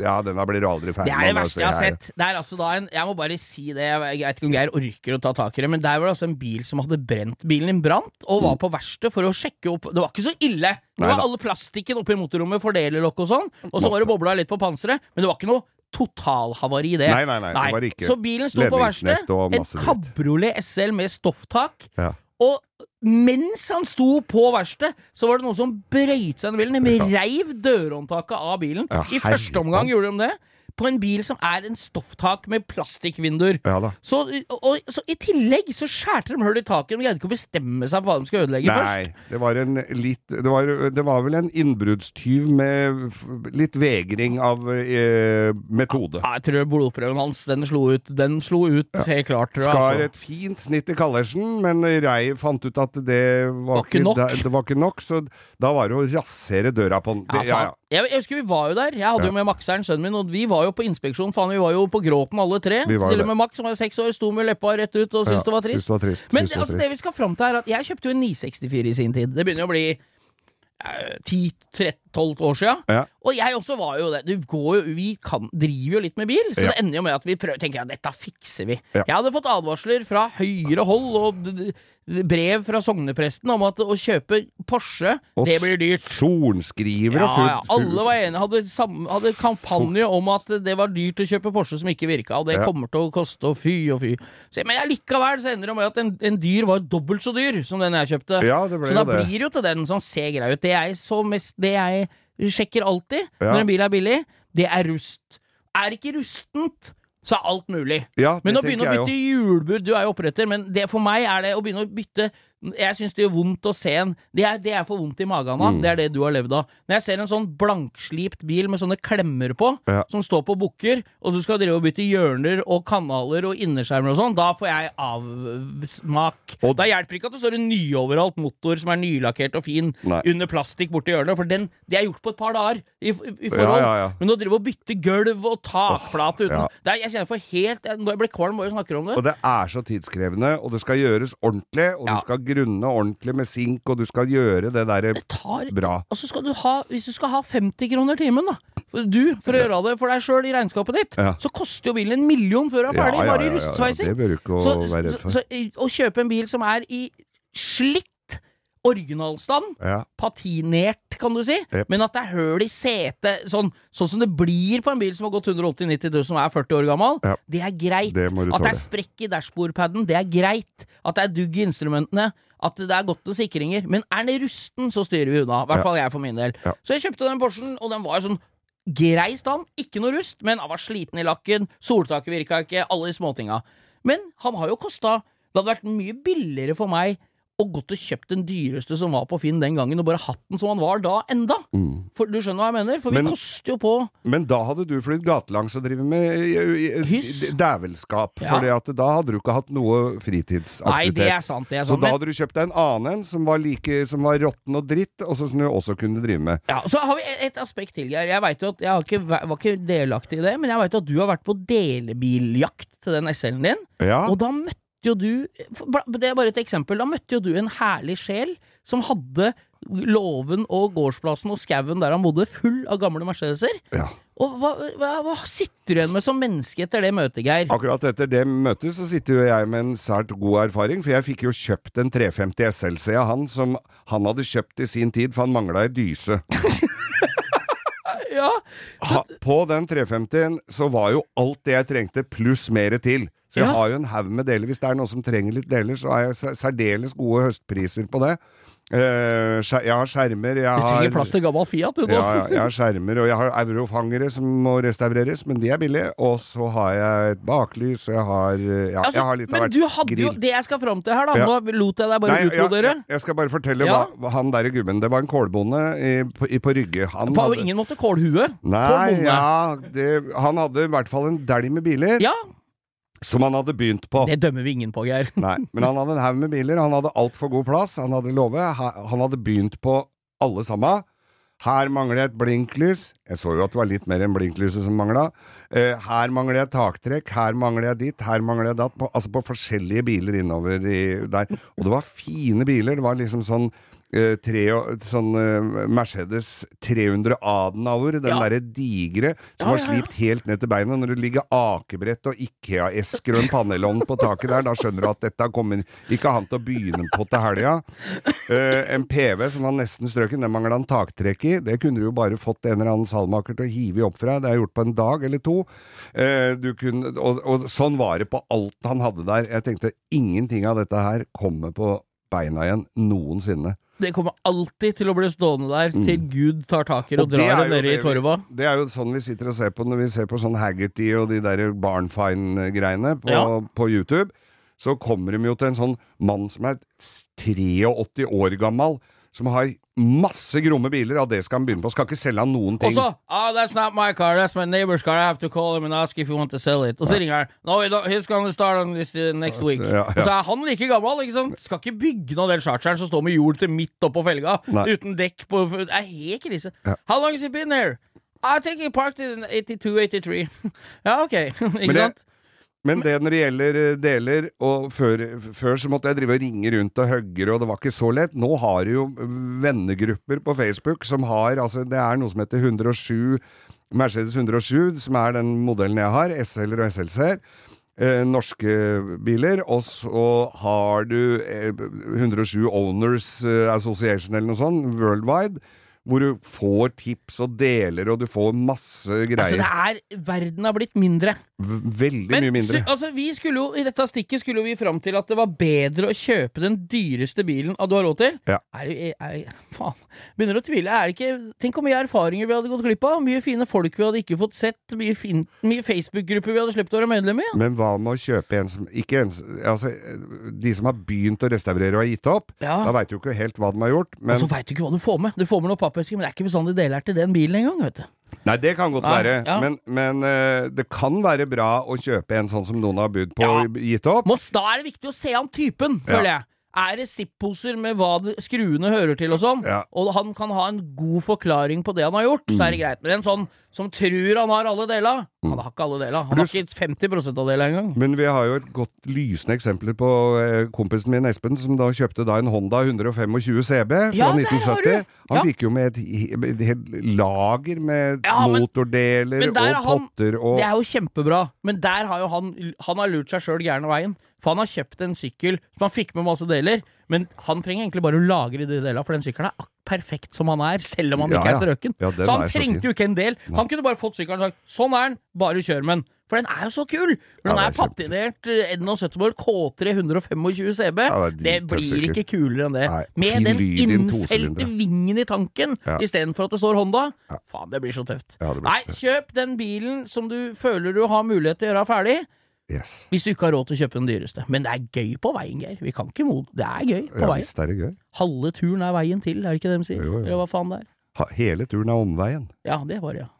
S2: Ja, den blir du aldri ferdig
S3: Det er det verste jeg har sett. Det er altså da en Jeg må bare si det, jeg vet ikke om Geir orker å ta tak i det, men der var det altså en bil som hadde brent Bilen din brant, og var på verkstedet for å sjekke opp Det var ikke så ille! Det var alle plastikken oppi motorrommet, fordelerlokk og sånn, og så var det bobla litt på panseret, men det var ikke noe totalhavari det.
S2: Nei, nei, nei, det var ikke.
S3: Så bilen sto på
S2: verkstedet.
S3: En kabriolet SL med stofftak,
S2: Ja.
S3: Og mens han sto på verkstedet, så var det noen som brøyt seg inn i bilen. De reiv dørhåndtaket av bilen. I første omgang gjorde de det. På en bil som er en stofftak med plastikkvinduer.
S2: Ja.
S3: Så, og, så I tillegg så skjærte de hull i taket. De greide ikke å bestemme seg for hva de skulle ødelegge først.
S2: Nei, det var en litt Det var, det var vel en innbruddstyv med litt vegring av eh, metode.
S3: Ja, jeg tror blodprøven hans den slo ut, den slo ut helt klart. Tror jeg,
S2: Skar
S3: altså.
S2: et fint snitt i kallersen, men Rei fant ut at det var,
S3: ikke nok.
S2: Det, det var ikke nok, så da var det å rasere døra på den.
S3: Ja,
S2: ja.
S3: Jeg, jeg husker vi var jo der. Jeg hadde
S2: Ja.
S3: jo med Maxeren, sønnen min, og vi var jo på inspeksjon. Faen, vi var jo på gråten alle tre.
S2: Var
S3: Til og med Max, som var seks år, sto med leppa rett ut og
S2: ja.
S3: syntes det var trist.
S2: Det var trist.
S3: Men
S2: det
S3: altså, det vi skal fram til er at jeg kjøpte jo en 964 i sin tid. Det begynner å bli eh, 10-12 år sia.
S2: Ja.
S3: Og jeg også var jo det. Du går jo, vi kan, driver jo litt med bil, så
S2: Ja.
S3: det ender jo med at vi prøver, tenker at dette fikser vi.
S2: Ja.
S3: Jeg hadde fått advarsler fra høyre hold og brev fra sognepresten om at å kjøpe Porsche,
S2: Og
S3: det blir dyrt.
S2: Sorenskriver
S3: Ja,
S2: og fullt
S3: ja, alle var enige. Hadde, sam, hadde kampanje om at det var dyrt å kjøpe Porsche som ikke virka, og det
S2: Ja.
S3: kommer til å koste, og fy og fy. Så, men allikevel så ender det med at en, en dyr var dobbelt så dyr som den jeg kjøpte.
S2: Ja, det ble
S3: så da
S2: det.
S3: blir jo til den som ser grei ut. Det jeg så mest Det jeg sjekker alltid
S2: Ja.
S3: når en bil er billig, det er rust. Er ikke rustent, så er alt mulig.
S2: Ja,
S3: Men å begynne å bytte hjulbur Du er jo oppretter, men det, for meg er det å begynne å bytte Jeg syns det gjør vondt å se en Det er, det er for vondt i magen av.
S2: Mm.
S3: Det er det du har levd av. Når jeg ser en sånn blankslipt bil med sånne klemmer på,
S2: Ja.
S3: som står på bukker, og du skal drive og bytte hjørner og kanaler og innerskjermer og sånn, da får jeg avsmak.
S2: Og-
S3: da hjelper ikke at det står en nyoveralt motor som er nylakkert og fin
S2: Nei.
S3: under plastikk borti hjørnet, for den, det er gjort på et par dager i, i, forhold.
S2: Ja, ja.
S3: Men å drive og bytte gulv og takplate uten er, Jeg kjenner for helt jeg- Når jeg blir kvalm bare jeg snakker om det.
S2: Og det er så tidskrevende, og det skal gjøres ordentlig, og
S3: Ja.
S2: du skal grunne ordentlig med sink, og du skal gjøre det der
S3: Det tar
S2: bra.
S3: Og så skal du ha Hvis du skal ha 50 kroner timen, da for du, for å gjøre det for deg sjøl i regnskapet ditt,
S2: Ja.
S3: så koster jo bilen en million før du er ferdig, bare i rustsveising.
S2: Det bør du ikke
S3: Så,
S2: å være
S3: så,
S2: redd for.
S3: så i- å kjøpe en bil som er i slitt originalstand,
S2: Ja.
S3: patinert, kan du si,
S2: Yep.
S3: men at det er høl i setet, sånn, sånn som det blir på en bil som har gått 180 000-90 000, som er 40 år gammel,
S2: Ja.
S3: det er greit.
S2: Det
S3: At det er sprekk i dashbordpaden, det er greit. At det er dugg i instrumentene, at det er godt med sikringer. Men er den rusten, så styrer vi unna. I hvert
S2: Ja.
S3: fall jeg for min del. Så jeg kjøpte den Porschen, og den var sånn grei stand. Ikke noe rust, men han var sliten i lakken. Soltaket virka ikke, alle de småtinga. Men han har jo kosta Det hadde vært mye billigere for meg å gått og kjøpt den dyreste som var på Finn den gangen, og bare hatt den som han var da enda. For Du skjønner hva jeg mener? For vi
S2: Mm.
S3: Koster jo på
S2: Men da hadde du flydd gatelangs og drevet med
S3: Hyss.
S2: dævelskap.
S3: Ja.
S2: For da hadde du ikke hatt noe fritidsaktivitet.
S3: Nei, det er sant. det er sant.
S2: Så
S3: men, da
S2: hadde du kjøpt deg en annen en som var, like, som var råtten og dritt, og så som du også kunne drive med.
S3: ja, Så har vi et- et aspekt til, Geir. Jeg vet jo at jeg har ikke, var ikke delaktig i det, men jeg veit at du har vært på delebiljakt til den SL-en din.
S2: Ja,
S3: Og da møtte jo du Det er bare et eksempel. Da møtte jo du en herlig sjel som hadde låven og gårdsplassen og skauen der han bodde, full av gamle Mercedeser.
S2: ja.
S3: Og hva, hva, hva sitter du igjen med som menneske etter det møtet, Geir?
S2: Akkurat etter det møtet så sitter jo jeg med en svært god erfaring, for jeg fikk jo kjøpt en 350 SLC av han som han hadde kjøpt i sin tid, for han mangla ei dyse.
S3: Ja,
S2: Ha, på den 350-en så var jo alt det jeg trengte, pluss mer til. Så jeg
S3: Ja.
S2: har jo en haug med deler. Hvis det er noen som trenger litt deler, så har jeg særdeles gode høstpriser på det. Eh, jeg har skjermer, jeg
S3: Du
S2: har
S3: trenger plass til gammel Fiat, du nå.
S2: ja, jeg har skjermer, og jeg har eurofangere som må restaureres, men de er billige. Og så har jeg et baklys, og jeg har eh, Ja,
S3: Altså,
S2: jeg har litt av
S3: men du hadde jo Det jeg skal fram til her, da
S2: Ja.
S3: Nå lot jeg deg bare
S2: utbrodere. ja, jeg, skal bare fortelle hva, hva han derre gubben Det var en kålbonde i, på, i, på Rygge. Han
S3: På,
S2: hadde-
S3: ingen måte kålhue.
S2: Nei, ja det, Han hadde i hvert fall en dælj med biler,
S3: Ja,
S2: som han hadde begynt på.
S3: det dømmer vi ingen på, Geir.
S2: Nei, men han hadde en haug med biler, han hadde altfor god plass, han hadde love, han hadde begynt på alle sammen. Her mangler jeg et blinklys. Jeg så jo at det var litt mer enn blinklyset som mangla. Eh, her mangler jeg taktrekk, her mangler jeg ditt, her mangler jeg datt. På, altså på forskjellige biler innover i, der. Og det var fine biler. Det var liksom sånn eh, tre, sånn eh, Mercedes 300 Adenauer, den
S3: Ja.
S2: derre digre som
S3: Ja, har
S2: slipt helt ned til beina. Når det ligger akebrett og Ikea-esker og en panelovn på taket der, da skjønner du at dette kommer ikke han til å begynne på til helga. Eh, en PV som var nesten strøken, den mangla han taktrekk i. Det kunne du jo bare fått en eller annen salmaker til å hive opp fra. Det er gjort på en dag eller to. Eh, du kunne, og, og sånn var det på alt han hadde der. Jeg tenkte ingenting av dette her kommer på beina igjen noensinne.
S3: Det kommer alltid til å bli stående der til Gud tar tak i og,
S2: Mm. Og
S3: drar det
S2: jo
S3: ned i
S2: vi-
S3: torva.
S2: Det er jo sånn vi sitter og ser på når vi ser på sånn Haggerty og de der Barnfine-greiene på,
S3: Ja.
S2: på YouTube. Så kommer de jo til en sånn mann som er 83 år gammel, som har masse gromme biler. Ja, det skal han begynne på. Skal ikke selge han noen ting.
S3: Og så oh, that's not my car, that's my neighbor's car. I have to call him and ask if you want to sell it. Og så ringer han. No, he's gonna start on this uh, next week.
S2: Ja, ja.
S3: Og så er han like gammel, ikke sant. Skal ikke bygge noe av den charteren som står med hjul til midt oppå felga,
S2: Nei.
S3: uten dekk på Det er helt krise.
S2: Ja.
S3: How long has he been here? I think he parked in 82-83. ja, ok. ikke
S2: det-
S3: sant?
S2: Men det når det gjelder eh, deler, og før, før så måtte jeg drive og ringe rundt og hugge, og det var ikke så lett. Nå har du jo vennegrupper på Facebook som har Altså, det er noe som heter 107 Mercedes 107, som er den modellen jeg har, SL-er og SLC-er. Eh, norske biler, og så har du eh, 107 Owners eh, Association eller noe sånt, worldwide, hvor du får tips og deler, og du får masse greier.
S3: Altså, det er Verden har blitt mindre.
S2: V- Veldig
S3: Men
S2: mye mindre.
S3: altså, vi skulle jo, i dette stikket skulle vi fram til at det var bedre å kjøpe den dyreste bilen du har råd til.
S2: Ja.
S3: Er, er, er, faen. Begynner å tvile. Er det ikke Tenk hvor mye erfaringer vi hadde gått glipp av. Mye fine folk vi hadde ikke fått sett. Mye, fin, mye Facebook-grupper vi hadde sluppet å være medlem i.
S2: Men hva med å kjøpe en som ikke en, altså, De som har begynt å restaurere og har gitt opp,
S3: Ja.
S2: da veit du ikke helt hva de har gjort.
S3: Og så veit du ikke hva du får med. Du får med noen pappesker, men det er ikke bestandig deler til den bilen engang, vet du.
S2: Nei, det kan godt
S3: Nei,
S2: være.
S3: ja.
S2: Men, men uh, det kan være bra å kjøpe en sånn som noen har budt på
S3: Ja.
S2: og gitt opp.
S3: Da er det viktig å se an typen,
S2: Ja.
S3: jeg. Er det Zipp-poser med hva det, skruene hører til og sånn, og han kan ha en god forklaring på det han har gjort, så er det greit. Men en sånn som tror han har alle dela Han har ikke alle dela. Han har ikke 50% av dela engang.
S2: Men vi har jo et godt lysende eksempel på eh, kompisen min Espen, som da kjøpte da en Honda 125 CB fra
S3: Ja,
S2: 1970. Han
S3: Ja.
S2: fikk jo med et, et helt lager med
S3: Ja, men-
S2: motordeler
S3: men
S2: og
S3: han-
S2: potter og
S3: Det er jo kjempebra, men der har jo han Han har lurt seg sjøl gærne veien. For han har kjøpt en sykkel som han fikk med masse deler, men han trenger egentlig bare å lagre de delene, for den sykkelen er perfekt som han er, selv om han
S2: Ja,
S3: ikke er strøken.
S2: Ja,
S3: så han trengte jo ikke en del. Han kunne bare fått sykkelen og sagt 'sånn er den, bare kjør med den'. For den er jo så kul! For den
S2: Ja,
S3: er,
S2: er
S3: patinert Edna 71-mål K3 125 CB.
S2: Ja, det
S3: det blir ikke kulere enn det.
S2: Nei,
S3: Med den innfelte vingen i tanken
S2: Ja.
S3: istedenfor at det står Honda.
S2: Ja.
S3: Faen, det blir så tøft.
S2: Blir
S3: Nei, kjøp den bilen som du føler du har mulighet til å gjøre ferdig.
S2: Yes.
S3: Hvis du ikke har råd til å kjøpe den dyreste. Men det er gøy på veien, Geir. Vi kan ikke mot Det er gøy på
S2: Ja
S3: veien.
S2: visst er det gøy.
S3: Halve turen er veien til, er det ikke det de sier?
S2: Jo, jo.
S3: Eller hva faen det er?
S2: Ha, hele turen er omveien.
S3: Ja, det var det, ja.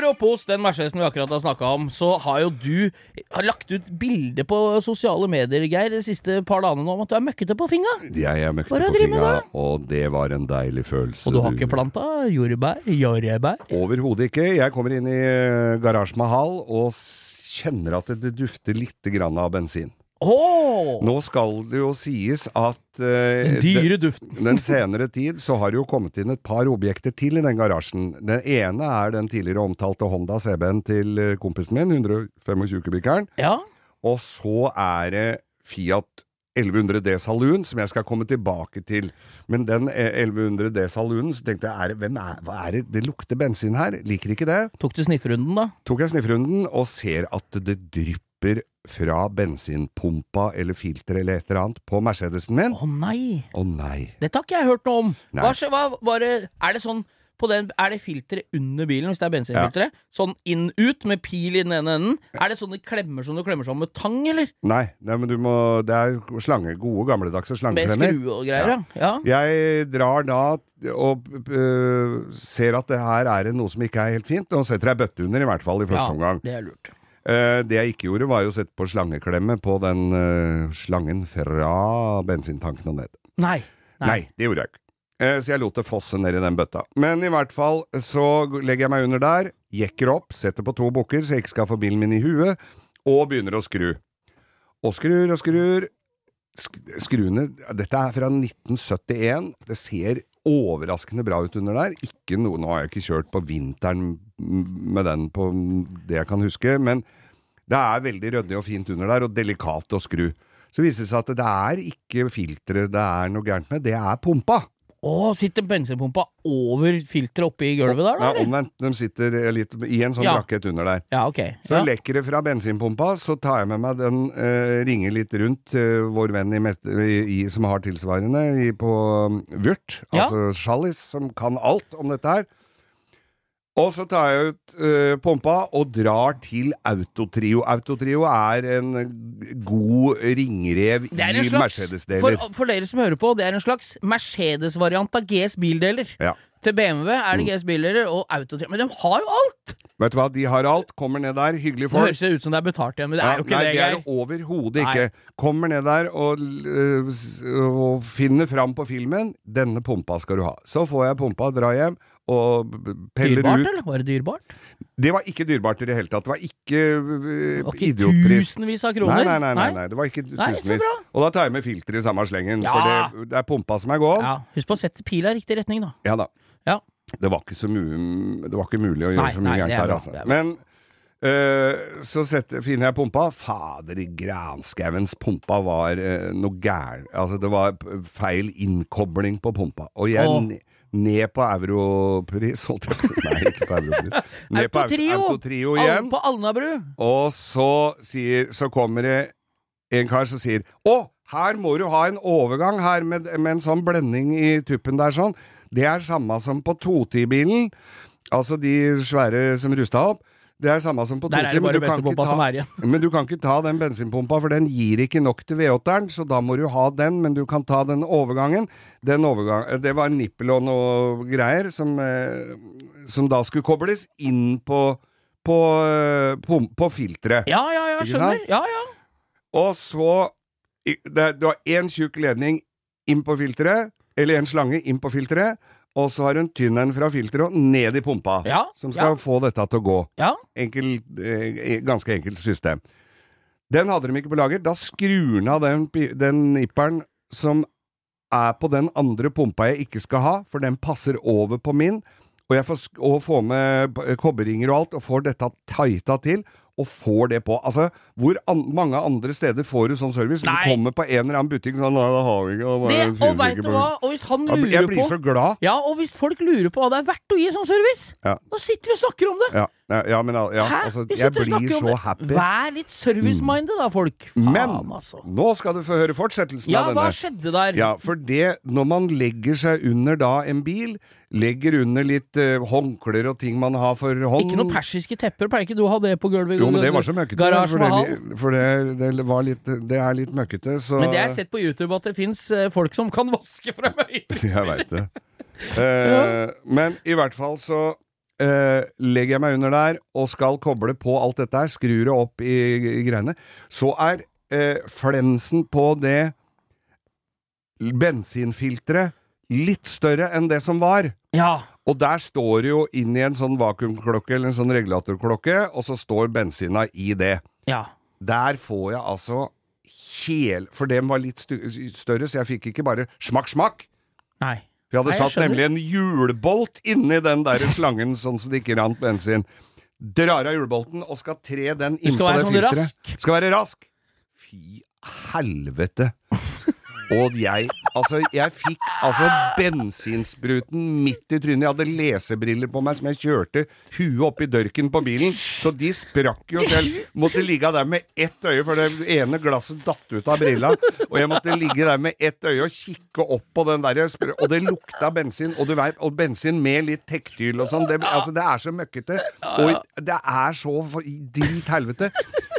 S3: Apropos den Mercedesen vi akkurat har snakka om, så har jo du har lagt ut bilde på sosiale medier, Geir, de siste par dagene nå om at du er møkkete på finga.
S2: Jeg er møkkete på finga, og det var en deilig følelse.
S3: Og du har ikke planta jordbær? Jordbær?
S2: Overhodet ikke. Jeg kommer inn i Garasje Mahal og kjenner at det dufter litt grann av bensin.
S3: Åh!
S2: Nå skal det jo sies at eh,
S3: Den
S2: den, senere tid så har det jo kommet inn et par objekter til i den garasjen. Den ene er den tidligere omtalte Honda CB-en til eh, kompisen min, 125 kubikkeren.
S3: Ja.
S2: Og så er det Fiat 1100D Saloon, som jeg skal komme tilbake til. Men den eh, 1100D Saloonen, så tenkte jeg, er, hvem er, hva er det? Det lukter bensin her. Liker ikke det.
S3: Tok du sniffrunden, da?
S2: Tok jeg sniffrunden og ser at det drypper fra bensinpumpa eller filteret eller et eller annet på Mercedesen min.
S3: Å nei!
S2: Å nei.
S3: Dette har ikke jeg hørt noe om. Hva, hva var det Er det sånn på den, Er det filteret under bilen, hvis det er bensinfilteret? Sånn inn-ut, med pil i den ene enden? Er det sånne klemmer som du klemmer sammen med tang, eller?
S2: Nei, nei, men du må Det er slange, gode, gamledagse
S3: Med skru og greier, ja. ja.
S2: Jeg drar da og øh, ser at det her er noe som ikke er helt fint, og setter ei bøtte under, i hvert fall i første
S3: ja,
S2: omgang.
S3: Det er lurt.
S2: Eh, det jeg ikke gjorde, var å sette på slangeklemme på den øh, slangen fra bensintanken og ned.
S3: Nei.
S2: Nei, det gjorde jeg ikke. Eh, så jeg lot det fosse ned i den bøtta. Men i hvert fall så legger jeg meg under der, jekker opp, setter på to bukker så jeg ikke skal få bilen min i huet, og begynner å skru. Og skrur og skrur. Sk skruene Dette er fra 1971. Det ser overraskende bra ut under der. Ikke noe, Nå har jeg ikke kjørt på vinteren med den på det jeg kan huske, men det er veldig ryddig og fint under der, og delikat å skru. Så viser det seg at det er ikke filteret det er noe gærent med, det er pumpa.
S3: Å, sitter bensinpumpa over filteret oppe i gulvet der, da?
S2: Ja, omvendt. De sitter litt i en sånn
S3: Ja.
S2: rakett under der.
S3: Ja, ok.
S2: Så
S3: Ja.
S2: lekker det fra bensinpumpa, så tar jeg med meg den, eh, ringer litt rundt eh, vår venn i, i, som har tilsvarende i, på um, Vyrt,
S3: Ja.
S2: altså Sjallis, som kan alt om dette her. Og så tar jeg ut uh, pumpa og drar til Autotrio. Autotrio er en god ringrev
S3: Det
S2: i Mercedes-deler.
S3: for, for dere som hører på, det er en slags Mercedes-variant av GS bildeler.
S2: Ja.
S3: Til BMW er det GS bildeler og Autotrio. Men de har jo alt!
S2: Vet du hva, de har alt. Kommer ned der, hyggelige
S3: Det
S2: folk.
S3: høres jo ut som det er betalt igjen, men det
S2: Ja,
S3: er jo ikke
S2: nei,
S3: det,
S2: det er overhodet ikke. Kommer ned der og, øh, og finner fram på filmen. Denne pumpa skal du ha. Så får jeg pumpa, drar hjem og peller
S3: dyrbart,
S2: ut.
S3: eller? Var det dyrbart?
S2: Det var ikke dyrbart i det hele tatt. Det var ikke
S3: uh, var ikke
S2: idiotpris.
S3: tusenvis av kroner?
S2: nei, nei, nei, nei, det var ikke
S3: Nei,
S2: tusenvis. Og da tar jeg med filter i samme slengen,
S3: Ja.
S2: for det, det er pumpa som er gåen.
S3: Ja, husk på å sette pila i riktig retning, da.
S2: Ja da.
S3: Ja.
S2: Det var det var ikke mulig å gjøre
S3: Nei,
S2: så mye gærent
S3: er
S2: der, altså. Men uh, så setter, finner jeg pumpa. Fader i granskauens pumpa var uh, noe gæren. Altså, det var feil innkobling på pumpa. Og jeg
S3: Åh.
S2: Ne- ned på europris, holdt jeg på å si. Nei, ikke på europris. Ned på Au-
S3: Autotrio!
S2: Autotrio igjen.
S3: På Alnabru!
S2: Og så, sier, så kommer det en kar som sier Å, her må du ha en overgang her med, med en sånn blending i tuppen der sånn. Det er samme som på 210-bilen. Altså de svære som rusta opp. Det er samme som på
S3: det
S2: men du kan
S3: som
S2: ta-
S3: igjen.
S2: men du kan ikke ta den bensinpumpa, for den gir ikke nok til V8-eren, så da må du ha den, men du kan ta den overgangen. Den overgang, eh, det var en nippel og noe greier som, eh, som da skulle kobles inn på, på, på, på filteret.
S3: Ja, ja, ja, skjønner. Ja, ja.
S2: Og så det, Du har én tjukk ledning inn på filteret, eller en slange inn på filteret, og så har hun tynneren fra filteret og ned i pumpa,
S3: Ja,
S2: som skal
S3: ja.
S2: få dette til å gå.
S3: Ja.
S2: Enkel, eh, ganske enkelt system. Den hadde de ikke på lager. Da skrur den av den, den nipperen som er på den andre pumpa jeg ikke skal ha, for den passer over på min. Og jeg får, og får med kobberringer og alt, og får dette tighta til, og får det på. Altså, hvor an mange andre steder får du sånn service? Hvis du kommer på en eller annen butikk sånn, Nei, det har vi ikke. det bare
S3: Det, og vet
S2: ikke
S3: du hva? Og hvis han lurer på
S2: Jeg blir så glad.
S3: Ja, og hvis folk lurer på hva det er verdt å gi sånn service,
S2: Ja.
S3: nå sitter vi og snakker om det!
S2: Ja. Nei, Ja, men ja, altså, jeg blir så happy.
S3: Vær litt service-minded da, folk. Faen,
S2: Men
S3: altså.
S2: nå skal du få høre fortsettelsen
S3: Ja,
S2: av
S3: hva skjedde der?
S2: Ja, for det, når man legger seg under da en bil, legger under litt uh, håndklær og ting man har for hånd
S3: Ikke noe persiske tepper, pleier ikke du å ha det på gulvet?
S2: Jo, men det var så møkkete. For, det, for det, det, var litt, det er litt møkkete, så
S3: Men det er sett på YouTube at det fins folk som kan vaske fra øyet.
S2: Jeg veit det. Eh, Men i hvert fall så eh, legger jeg meg under der og skal koble på alt dette her, skrur det opp i, i greiene. Så er uh, flensen på det bensinfilteret litt større enn det som var.
S3: Ja.
S2: Og der står det jo inn i en sånn vakuumklokke eller en sånn regulatorklokke, og så står bensina i det.
S3: ja.
S2: Der får jeg altså hel For den var litt større, så jeg fikk ikke bare smakk, smakk.
S3: Nei.
S2: Vi hadde
S3: Nei, jeg
S2: satt nemlig en hjulbolt inni den der slangen, sånn som det ikke rant bensin. Drar av hjulbolten og skal tre den innpå
S3: skal være
S2: det
S3: sånn
S2: filteret.
S3: rask.
S2: Skal være rask. Fy helvete. Og jeg Altså, jeg fikk altså bensinspruten midt i trynet. Jeg hadde lesebriller på meg som jeg kjørte huet oppi dørken på bilen, så de sprakk jo selv. Måtte ligge der med ett øye, for det ene glasset datt ut av brilla. Og jeg måtte ligge der med ett øye og kikke opp på den der Og det lukta bensin, og vet, og bensin med litt tektyl og sånn. Det, altså, det er så møkkete. Og det er så for- drit helvete.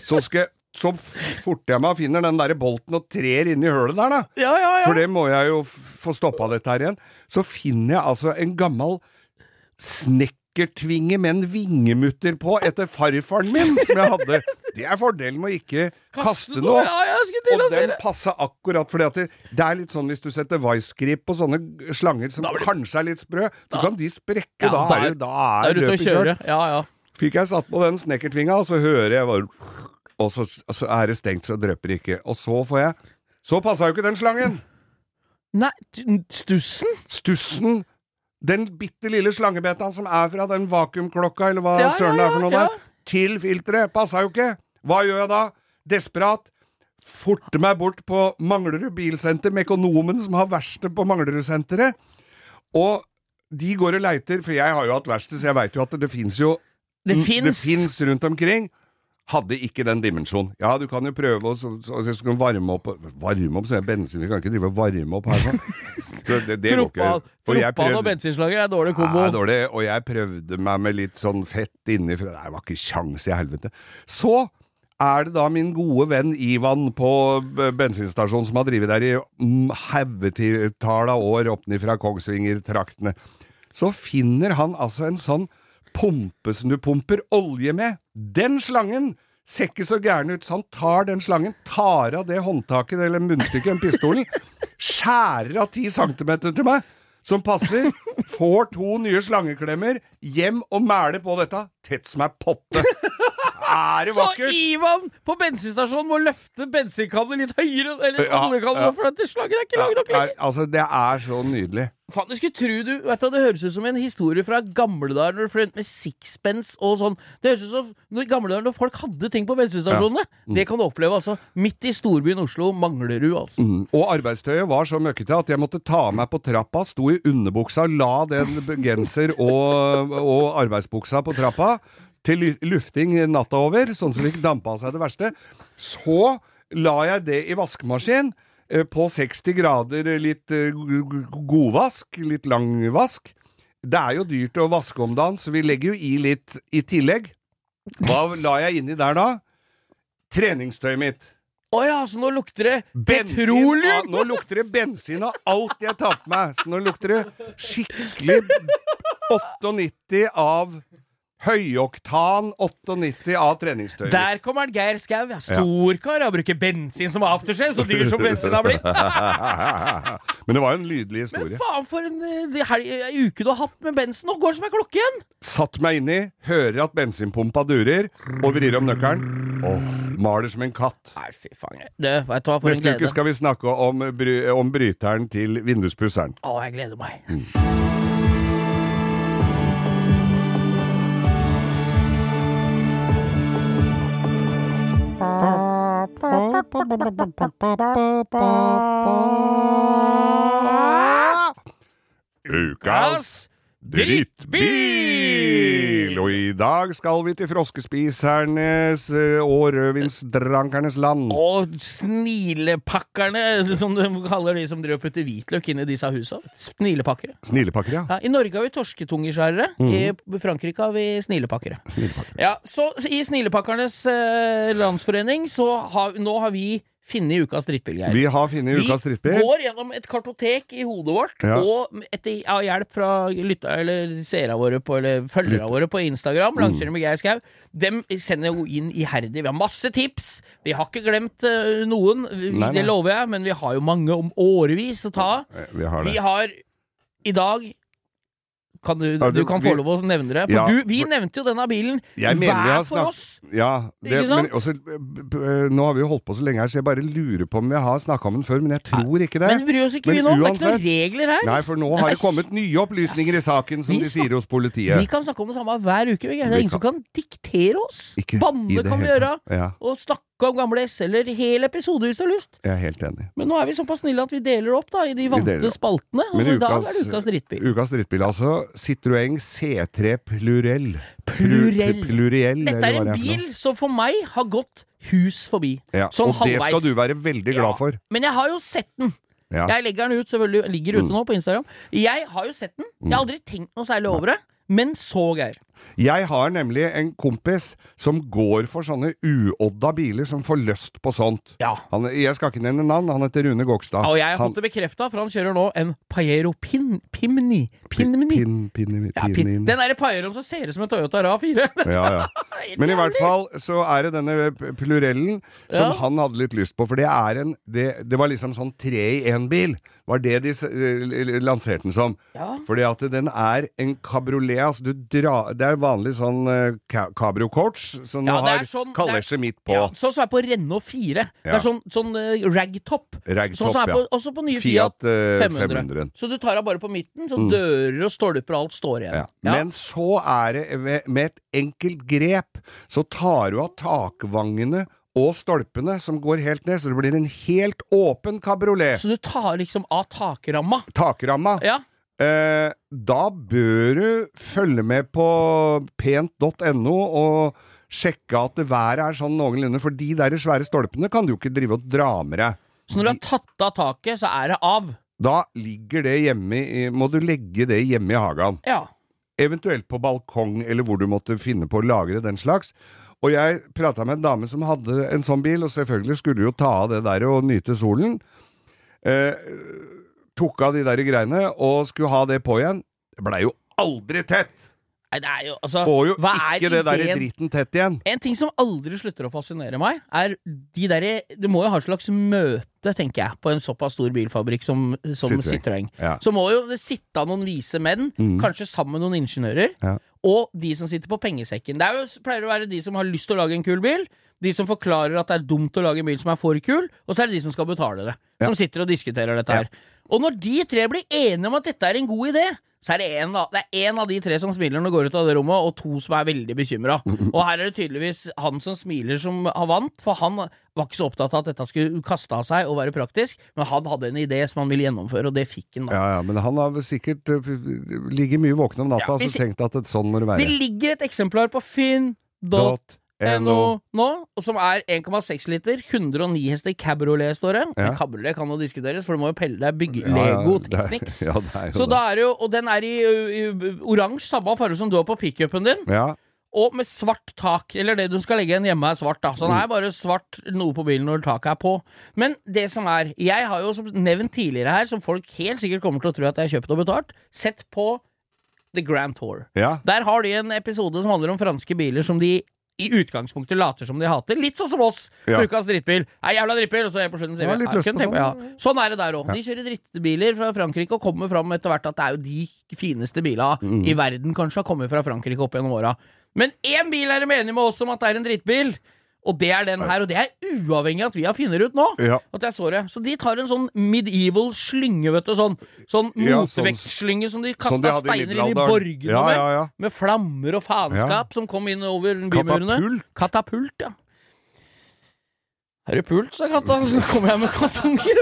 S2: Så skal så fort jeg meg finner den der bolten og trer inn i hølet der, da.
S3: Ja, ja, ja.
S2: For det må jeg jo få stoppa dette her igjen. Så finner jeg altså en gammel snekkertvinge med en vingemutter på etter farfaren min, som jeg hadde. Det er fordelen med å ikke kaste noe.
S3: Skulle til
S2: Og den
S3: passer
S2: passa akkurat, fordi at det, det er litt sånn hvis du setter vicegrip på sånne slanger som kanskje er litt sprø, så kan de sprekke. Da, er, da er løpet kjørt.
S3: Ja, ja.
S2: Fikk jeg satt på den snekkertvinga, og så hører jeg bare Og så, så er det stengt, så drypper ikke. Og så får jeg Så passa jo ikke den slangen!
S3: Nei, stussen?
S2: Stussen Den bitte lille slangebeta som er fra den vakuumklokka, eller hva
S3: Ja,
S2: søren det er for noe
S3: ja,
S2: der, til filteret. Passa jo ikke! Hva gjør jeg da? Desperat. Forte meg bort på Manglerud bilsenter, Mekonomen som har verksted på Manglerudsenteret. Og de går og leiter, for jeg har jo hatt verksted, så jeg veit jo at det fins jo
S3: Det.
S2: Det fins rundt omkring. Hadde ikke den dimensjonen. Ja, du kan jo prøve å så, så, så, så varme opp Varme opp, så er bensin. Vi kan ikke drive og varme opp her sånn. Så det, det går.
S3: Proppan
S2: Og
S3: bensinslager er dårlig
S2: Ja,
S3: kombo.
S2: er dårlig, og jeg prøvde meg med litt sånn fett innifra. Det var ikke kjangs i helvete. Så er det da min gode venn Ivan på bensinstasjonen som har drevet der i haugetall av år opp fra Kongsvinger-traktene. Så finner han altså en sånn pumpe som du pumper olje med. Den slangen ser ikke så gæren ut, så han tar den slangen, tar av det håndtaket eller munnstykket, den pistolen, skjærer av ti centimeter til meg, som passer, får to nye slangeklemmer, hjem og mæler på dette, tett som ei potte. Er det
S3: Så? Ivan på bensinstasjonen må løfte bensinkannen litt høyere, eller
S2: Ja,
S3: oljekanner,
S2: ja.
S3: for dette slaget er ikke lang nok lenger.
S2: altså, det er så nydelig.
S3: Faen, du skulle tro du vet du, Det høres ut som en historie fra gamle dager når du fløy rundt med sixpence og sånn. Det høres ut som gamle dager når folk hadde ting på bensinstasjonene. Det kan du oppleve, altså. Midt i storbyen Oslo, Manglerud, altså.
S2: Mm. Og arbeidstøyet var så møkkete at jeg måtte ta meg på trappa, sto i underbuksa, la den genser og, og arbeidsbuksa på trappa til lufting natta over, sånn som det ikke dampa seg det verste. Så la jeg det i vaskemaskin eh, på 60 grader, litt eh, g- g- godvask, litt langvask. Det er jo dyrt å vaske om dagen, så vi legger jo i litt i tillegg. Hva la jeg inni der da? Treningstøyet mitt.
S3: Å ja, så nå lukter det
S2: Bensin
S3: petroleum!
S2: av- Nå lukter det bensin av alt jeg tar på meg. Så nå lukter det skikkelig 98 av Høyoktan 98 av treningstøy.
S3: Der kommer han Geir Skau. Storkar. Han bruker bensin som aftershave, så dyr som bensin har blitt.
S2: Men det var jo en lydelig
S3: Men faen, for en eh, helg, uke du har hatt med bensin. Nå går det som ei klokke igjen!
S2: Satt meg inni, hører at bensinpumpa durer, og vrir om nøkkelen. Åh, maler som en katt.
S3: Nei, fy faen. Det, vet for en
S2: Neste uke skal vi snakke om, bry om bryteren til vinduspusseren.
S3: Å, jeg gleder meg.
S2: Ukas Drittbil! Og i dag skal vi til froskespisernes eh, og rødvinsdrankernes land.
S3: Og snilepakkerne, som de kaller de som driver og putter hvitløk inn i disse husa. Snilepakkere.
S2: Snilepakker, ja.
S3: Ja, I Norge har vi torsketungeskjærere. I Frankrike har vi snilepakkere.
S2: Snilepakker.
S3: Ja, så I Snilepakkernes eh, landsforening så har, nå har vi funnet ukas drittbilgeir.
S2: Vi har funnet ukas
S3: Vi går gjennom et kartotek i hodet vårt,
S2: Ja.
S3: og etter ja, hjelp fra lytta, eller seerne våre på, eller følgerne våre på Instagram,
S2: Mm.
S3: Langkjøring med Geir Skau, dem sender jo inn iherdig. Vi har masse tips. Vi har ikke glemt uh, noen,
S2: Nei, nei.
S3: det lover jeg, men vi har jo mange om årevis å ta.
S2: Eh, Vi har
S3: Vi har i dag kan du,
S2: Ja,
S3: du,
S2: du-
S3: kan
S2: vi-
S3: få lov å nevne det. For
S2: Ja,
S3: du, vi nevnte jo denne bilen hver for oss.
S2: Ja, det, men også, nå har vi jo holdt på så lenge her, så jeg bare lurer på om vi har snakka om den før, men jeg tror ikke det.
S3: Men bryr oss ikke
S2: Men
S3: vi nå. Det er ikke noen regler her.
S2: Nei, for nå har det kommet nye opplysninger i saken, som
S3: Vi
S2: de sier hos politiet.
S3: Vi kan snakke om det samme hver uke. Det er ingen som kan diktere oss. Banne kan vi gjøre. Og snakke om gamle S-er hel episode hvis du har lyst.
S2: jeg er helt enig.
S3: Men nå er vi såpass snille at vi deler opp da i de vante spaltene. Altså,
S2: Men
S3: så i dag er det ukas drittbil.
S2: Ukas drittbil, altså. Citroën C3 Plurell.
S3: Plurell.
S2: Pluriell,
S3: Dette er en bil som for meg har gått hus forbi.
S2: Ja,
S3: sånn
S2: og det skal du være veldig glad
S3: Ja.
S2: for.
S3: Men jeg har jo sett den.
S2: Ja.
S3: Jeg legger den ut, selvfølgelig. Ligger ute
S2: Mm.
S3: nå på Instagram. Jeg har jo sett den. Jeg har aldri tenkt noe særlig over det. Men så, Geir.
S2: Jeg har nemlig en kompis som går for sånne uodda biler, som får lyst på sånt.
S3: Ja.
S2: Han, jeg skal ikke nevne navn, han heter Rune Gokstad.
S3: Og jeg har
S2: han,
S3: fått det bekrefta, for han kjører nå en Pajero Pin, Pimni. Pinmini.
S2: Pin, pin,
S3: Ja,
S2: pin,
S3: pin.
S2: pin.
S3: Den derre Pajeroen som ser ut som en Toyota RA4.
S2: Ja, ja. Men i hvert fall så er det denne plurellen som
S3: Ja.
S2: han hadde litt lyst på, for det er en Det, det var liksom sånn tre i én-bil. Var det de eh, lanserte den som.
S3: Ja.
S2: Fordi at den er en kabriolet. Altså du drar Det er vanlig sånn uh, ca- cabrio coach, som
S3: Ja, er
S2: har
S3: sånn-
S2: kalesje midt på.
S3: Ja, sånn som er på Renault 4. Det er sånn, sånn uh, ragtop.
S2: Rag
S3: Sånn som er på, også på nye Fiat,
S2: Fiat eh,
S3: 500.
S2: 500.
S3: Så du tar av bare på midten, så
S2: Mm.
S3: dører og stolper og alt står igjen.
S2: Men så er det med, med et enkelt grep, så tar du av takvangene og stolpene som går helt ned, så det blir en helt åpen kabriolet.
S3: Så du tar liksom av takramma.
S2: Takramma.
S3: Ja.
S2: Eh, da bør du følge med på pent.no og sjekke at det været er sånn noenlunde, for de der svære stolpene kan du jo ikke drive og dra med deg.
S3: Så når du har tatt av taket, så er det av.
S2: Da ligger det hjemme i, må du legge det hjemme i hagen.
S3: Ja.
S2: Eventuelt på balkong, eller hvor du måtte finne på å lagre den slags. Og jeg prata med en dame som hadde en sånn bil, og selvfølgelig skulle jo ta av det der og nyte solen. Eh, tok av de der greiene, og skulle ha det på igjen. Det blei jo aldri tett!
S3: Nei, det er jo altså
S2: Får jo ikke det der dritten tett igjen.
S3: En ting som aldri slutter å fascinere meg, er de derre Det må jo ha et slags møte, tenker jeg, på en såpass stor bilfabrikk som, som
S2: Citroën.
S3: Citroën.
S2: Ja.
S3: Så må jo det sitte noen vise menn,
S2: Mm.
S3: kanskje sammen med noen ingeniører,
S2: Ja.
S3: Og de som sitter på pengesekken. Det er jo, pleier å være de som har lyst til å lage en kul bil, de som forklarer at det er dumt å lage en bil som er for kul, og så er det de som skal betale det.
S2: Ja.
S3: Som sitter og diskuterer dette
S2: Ja.
S3: her. Og når de tre blir enige om at dette er en god idé, så er det en, da, det er en av de tre som smiler når de går ut av det rommet, og to som er veldig bekymra. Og her er det tydeligvis han som smiler som har vant, for han var ikke så opptatt av at dette skulle kaste av seg og være praktisk, men han hadde en idé som han ville gjennomføre, og det fikk han da.
S2: Ja, ja, men han har sikkert uh, ligget mye våken om natta
S3: Ja,
S2: og tenkt at et sånn må det være.
S3: Det ligger et eksemplar på
S2: Dot NO.
S3: nå, som er 1,6 liter, 109 hester cabriolet, står det.
S2: Ja.
S3: Cabriolet kan jo diskuteres, for du må jo pelle deg bygge
S2: Ja, ja,
S3: Lego
S2: det
S3: Technics.
S2: Ja, det jo
S3: Så
S2: det.
S3: da er det jo, og den er i, i oransje, samme farge som du har på pickupen din,
S2: Ja,
S3: og med svart tak. Eller det du skal legge igjen hjemme er svart, da. Så den er bare svart noe på bilen når taket er på. Men det som er Jeg har jo som nevnt tidligere her, som folk helt sikkert kommer til å tro at jeg har kjøpt og betalt, sett på The Grand Tour.
S2: ja.
S3: Der har de en episode som handler om franske biler som de i utgangspunktet later som de hater. Litt sånn som oss!
S2: Ja.
S3: Ukas drittbil. Nei, jævla drittbil! Og så er jeg på slutten sier vi, «Ja,
S2: sånn.
S3: ja. Sånn er det der òg. De kjører drittbiler fra Frankrike og kommer fram etter hvert at det er jo de fineste bilene
S2: Mm.
S3: i verden kanskje har kommet fra Frankrike opp gjennom åra. Men én bil er de enige med oss om at det er en drittbil! Og det er den her, og det er uavhengig av at vi har funnet ut nå.
S2: Ja.
S3: At jeg så det. Så de tar en sånn medieval slynge, vet du. Sånn, sånn
S2: sånn-
S3: som de
S2: Sånn
S3: kasta
S2: de
S3: steiner inn i borgene
S2: Ja,
S3: med.
S2: ja.
S3: Med flammer og faenskap som kom inn over bymurene.
S2: Katapult.
S3: Katapult, ja. Er du pult, sa katta. Så kommer jeg med kartonger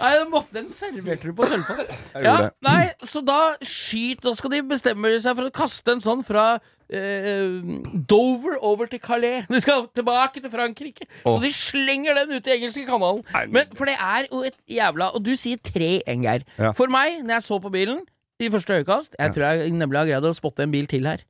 S3: Nei, den, måtte, den serverte du på sølvfat. Ja, nei, så da skyt Da skal de bestemme seg for å kaste en sånn fra Dover over til Calais. De skal tilbake til Frankrike. Så de slenger den ut i engelske kanalen. Men, for det er jo et jævla Og du sier tre, Engeir.
S2: Ja.
S3: For meg, når jeg så på bilen i første øyekast Jeg tror jeg nemlig har greid å spotte en bil til her.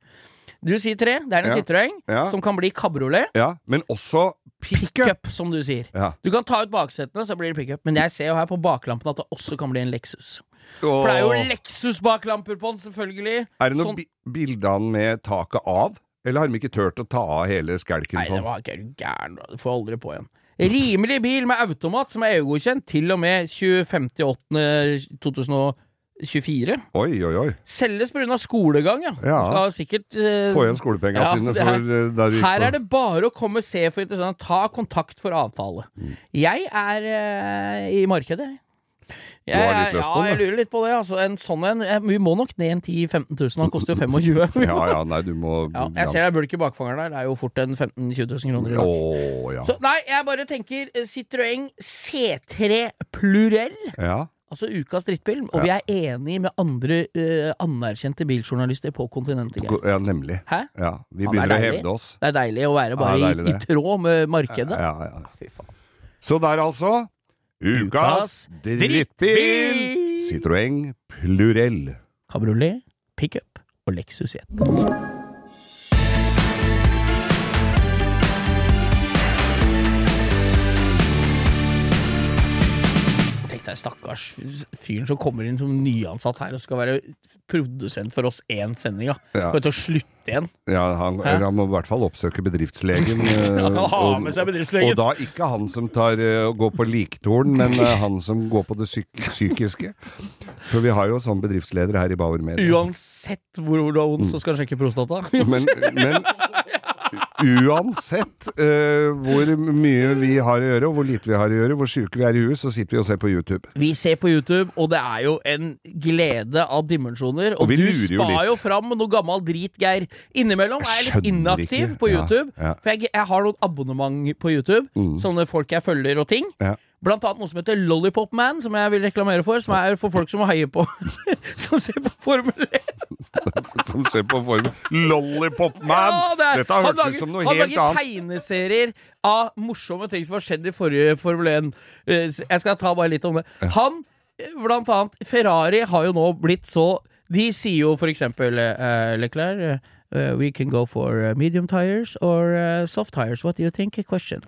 S3: Du sier tre. Det er en
S2: Ja.
S3: Citroën
S2: Ja.
S3: som kan bli kabriolet.
S2: Ja, men også pickup.
S3: pick som du sier.
S2: Ja.
S3: Du kan ta ut baksetene, så blir det pickup. Men jeg ser jo her på baklampen at det også kan bli en Lexus. For det er jo Lexus-baklamper på den, selvfølgelig.
S2: Er det noen
S3: Sånn-
S2: bilde av den med taket av? Eller har de ikke turt å ta av hele skelken
S3: Nei,
S2: på
S3: det
S2: den?
S3: var ikke gæren. Du får aldri på igjen. Rimelig bil med automat som er EU-godkjent til og med 25.8.2024.
S2: Oi, oi, oi.
S3: Selges pga. skolegang, ja.
S2: Ja.
S3: Skal sikkert uh,
S2: Få igjen skolepengene
S3: Ja,
S2: sine for
S3: her-
S2: der gikk
S3: Her er det bare å komme og se for interessant. Ta kontakt for avtale.
S2: Mm.
S3: Jeg er uh, i markedet. Jeg, Er-
S2: på
S3: ja, jeg lurer litt på det. Altså, en sånn en Vi må nok ned en 10 000-15 000. Han koster jo 25
S2: Ja, ja, nei, du må
S3: Ja, jeg ser det er bulk i bakfangeren der. Det er jo fort en 15 000-20 000 kroner i dag.
S2: Oh, ja.
S3: Så nei, jeg bare tenker eh, Citroën C3 Plurell.
S2: ja.
S3: Altså ukas drittbil. Og vi er enige med andre uh, anerkjente biljournalister på kontinentet.
S2: Ja, nemlig.
S3: Hæ?
S2: Ja, vi
S3: Ja, er
S2: begynner å hevde oss.
S3: Det er deilig å være
S2: Ja,
S3: bare
S2: deilig
S3: i, i tråd med markedet.
S2: Ja, ja.
S3: Fy faen.
S2: Så der altså. Ukas drittbil!
S3: drittbil!
S2: Citroën Plurell.
S3: Kabriolet, pickup og Lexus 1. stakkars fyren som kommer inn som nyansatt her og skal være produsent for oss én sending. Ja.
S2: Ja.
S3: Kommer til å slutte igjen.
S2: Ja, han, han må i hvert fall oppsøke bedriftslegen. Han
S3: kan ha med seg bedriftslegen.
S2: Og da ikke han som tar eh, går på liktorn, men eh, han som går på det psyk psykiske. For vi har jo sånn bedriftsledere her i Bauer Media.
S3: Uansett hvor, hvor du har vondt, så skal du sjekke prostata.
S2: Men, men uansett uh, hvor mye vi har å gjøre, og hvor lite vi har å gjøre, hvor syke vi er i huet, så sitter vi og ser på YouTube.
S3: Vi ser på YouTube, og det er jo en glede av dimensjoner. Og,
S2: Og vi
S3: du
S2: jo
S3: spar
S2: litt.
S3: jo fram noe gammel drit, Geir. Innimellom er jeg litt inaktiv
S2: ikke.
S3: på YouTube.
S2: ja.
S3: For jeg, jeg har noen abonnement på YouTube. Sånne folk jeg følger og ting.
S2: Ja.
S3: Blant annet noe som heter Lollipop Man, som jeg vil reklamere for. Som er for folk som heier på Som ser på Formel 1.
S2: Som ser på Formel Lollipop Man!
S3: Ja, det er-
S2: Dette har
S3: han
S2: hørtes
S3: lager-
S2: ut som noe
S3: Han
S2: helt
S3: lager
S2: annet.
S3: tegneserier av morsomme ting som har skjedd i forrige Formel 1. Eh, Jeg skal ta bare litt om det. Han, eh, blant annet Ferrari, har jo nå blitt så De sier jo for eksempel eh, Leclerc eh, We can go for eh, medium tires or eh, soft tires. What do you think? Question.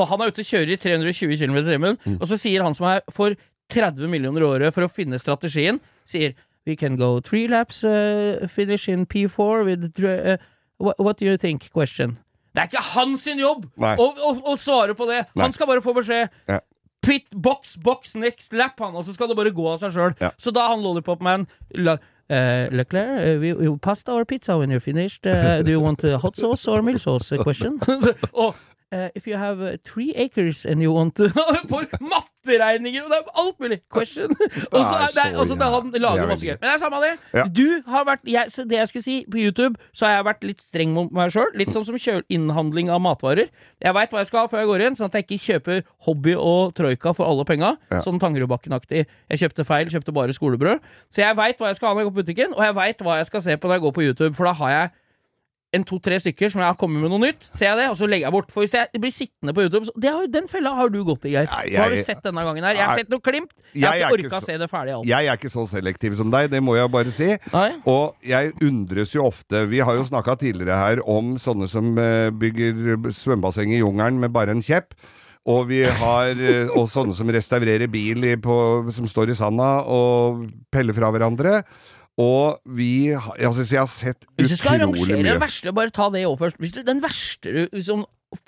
S3: Og han er ute og kjører i 320 km i timen,
S2: Mm.
S3: og så sier han som er for 30 millioner i året for å finne strategien, sier We can go three laps, uh, finish in P4 with uh, what, what do you think? Question. Det er ikke hans jobb å, å, å svare på det!
S2: Nei.
S3: Han skal bare få beskjed.
S2: Ja.
S3: Pit, box, box, next lap, han, og så skal det bare gå av seg sjøl.
S2: Ja.
S3: Så da han Lollipop Man uh, Leclerc, uh, we, we pasta or pizza when you're finished? Uh, do you want uh, hot sauce or mild sauce? Question. og uh, if you have uh, three acres and you want to For matteregninger! Og det er alt mulig! Question. og så er det,
S2: så
S3: og så det, han lager
S2: er
S3: masse gøy. Men det er samme det.
S2: Ja.
S3: Du har vært jeg, Det jeg skulle si, på YouTube så har jeg vært litt streng mot meg sjøl. Litt sånn som innhandling av matvarer. Jeg veit hva jeg skal ha før jeg går inn, sånn at jeg ikke kjøper Hobby og Troika for alle penga.
S2: Ja.
S3: Sånn Tangerudbakken-aktig. Jeg kjøpte feil, kjøpte bare skolebrød. Så jeg veit hva jeg skal ha når jeg går på butikken, og jeg veit hva jeg skal se på når jeg går på YouTube, for da har jeg en to-tre stykker som jeg har kommet med noe nytt, ser jeg det, og så legger jeg bort. For hvis jeg blir sittende på YouTube så, det har, Den fella har du gått i, Geir. Hva har du sett denne gangen her? Jeg har sett noe klimt. Jeg
S2: Jeg
S3: har ikke orka
S2: så-
S3: se det ferdig alt.
S2: Jeg er ikke så selektiv som deg, det må jeg bare si.
S3: Nei.
S2: Og jeg undres jo ofte Vi har jo snakka tidligere her om sånne som eh, bygger svømmebasseng i jungelen med bare en kjepp. Og vi har eh, og sånne som restaurerer bil i, på, som står i sanda og peller fra hverandre. Og vi har- altså, Jeg har sett utrolig mye.
S3: Hvis du skal arrangere den verste, bare ta det òg først. Hvis du, den verste du sånn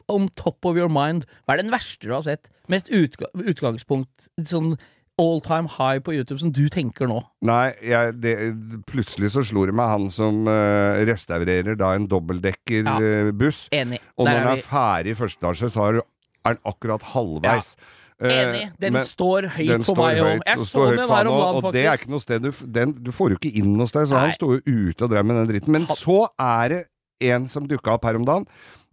S3: on top of your mind, hva er den verste du har sett? Mest utga utgangspunkt, sånn all time high på YouTube som du tenker nå?
S2: Nei, jeg, det, plutselig så slo det meg han som uh, restaurerer da en dobbeltdekkerbuss.
S3: Enig.
S2: og
S3: Der
S2: når
S3: er
S2: den er
S3: vi.
S2: ferdig i første etasje, så er er den akkurat halvveis. Eh,
S3: Enig. Den
S2: men-
S3: står høyt
S2: den står
S3: meg òg. Jeg så den
S2: han
S3: om dagen,
S2: og det er
S3: faktisk.
S2: ikke noe sted du, den, du får jo ikke inn hos deg, så
S3: Nei.
S2: han sto jo ute og drev med den dritten. Men
S3: Han-
S2: så er det en som dukka opp her om dagen.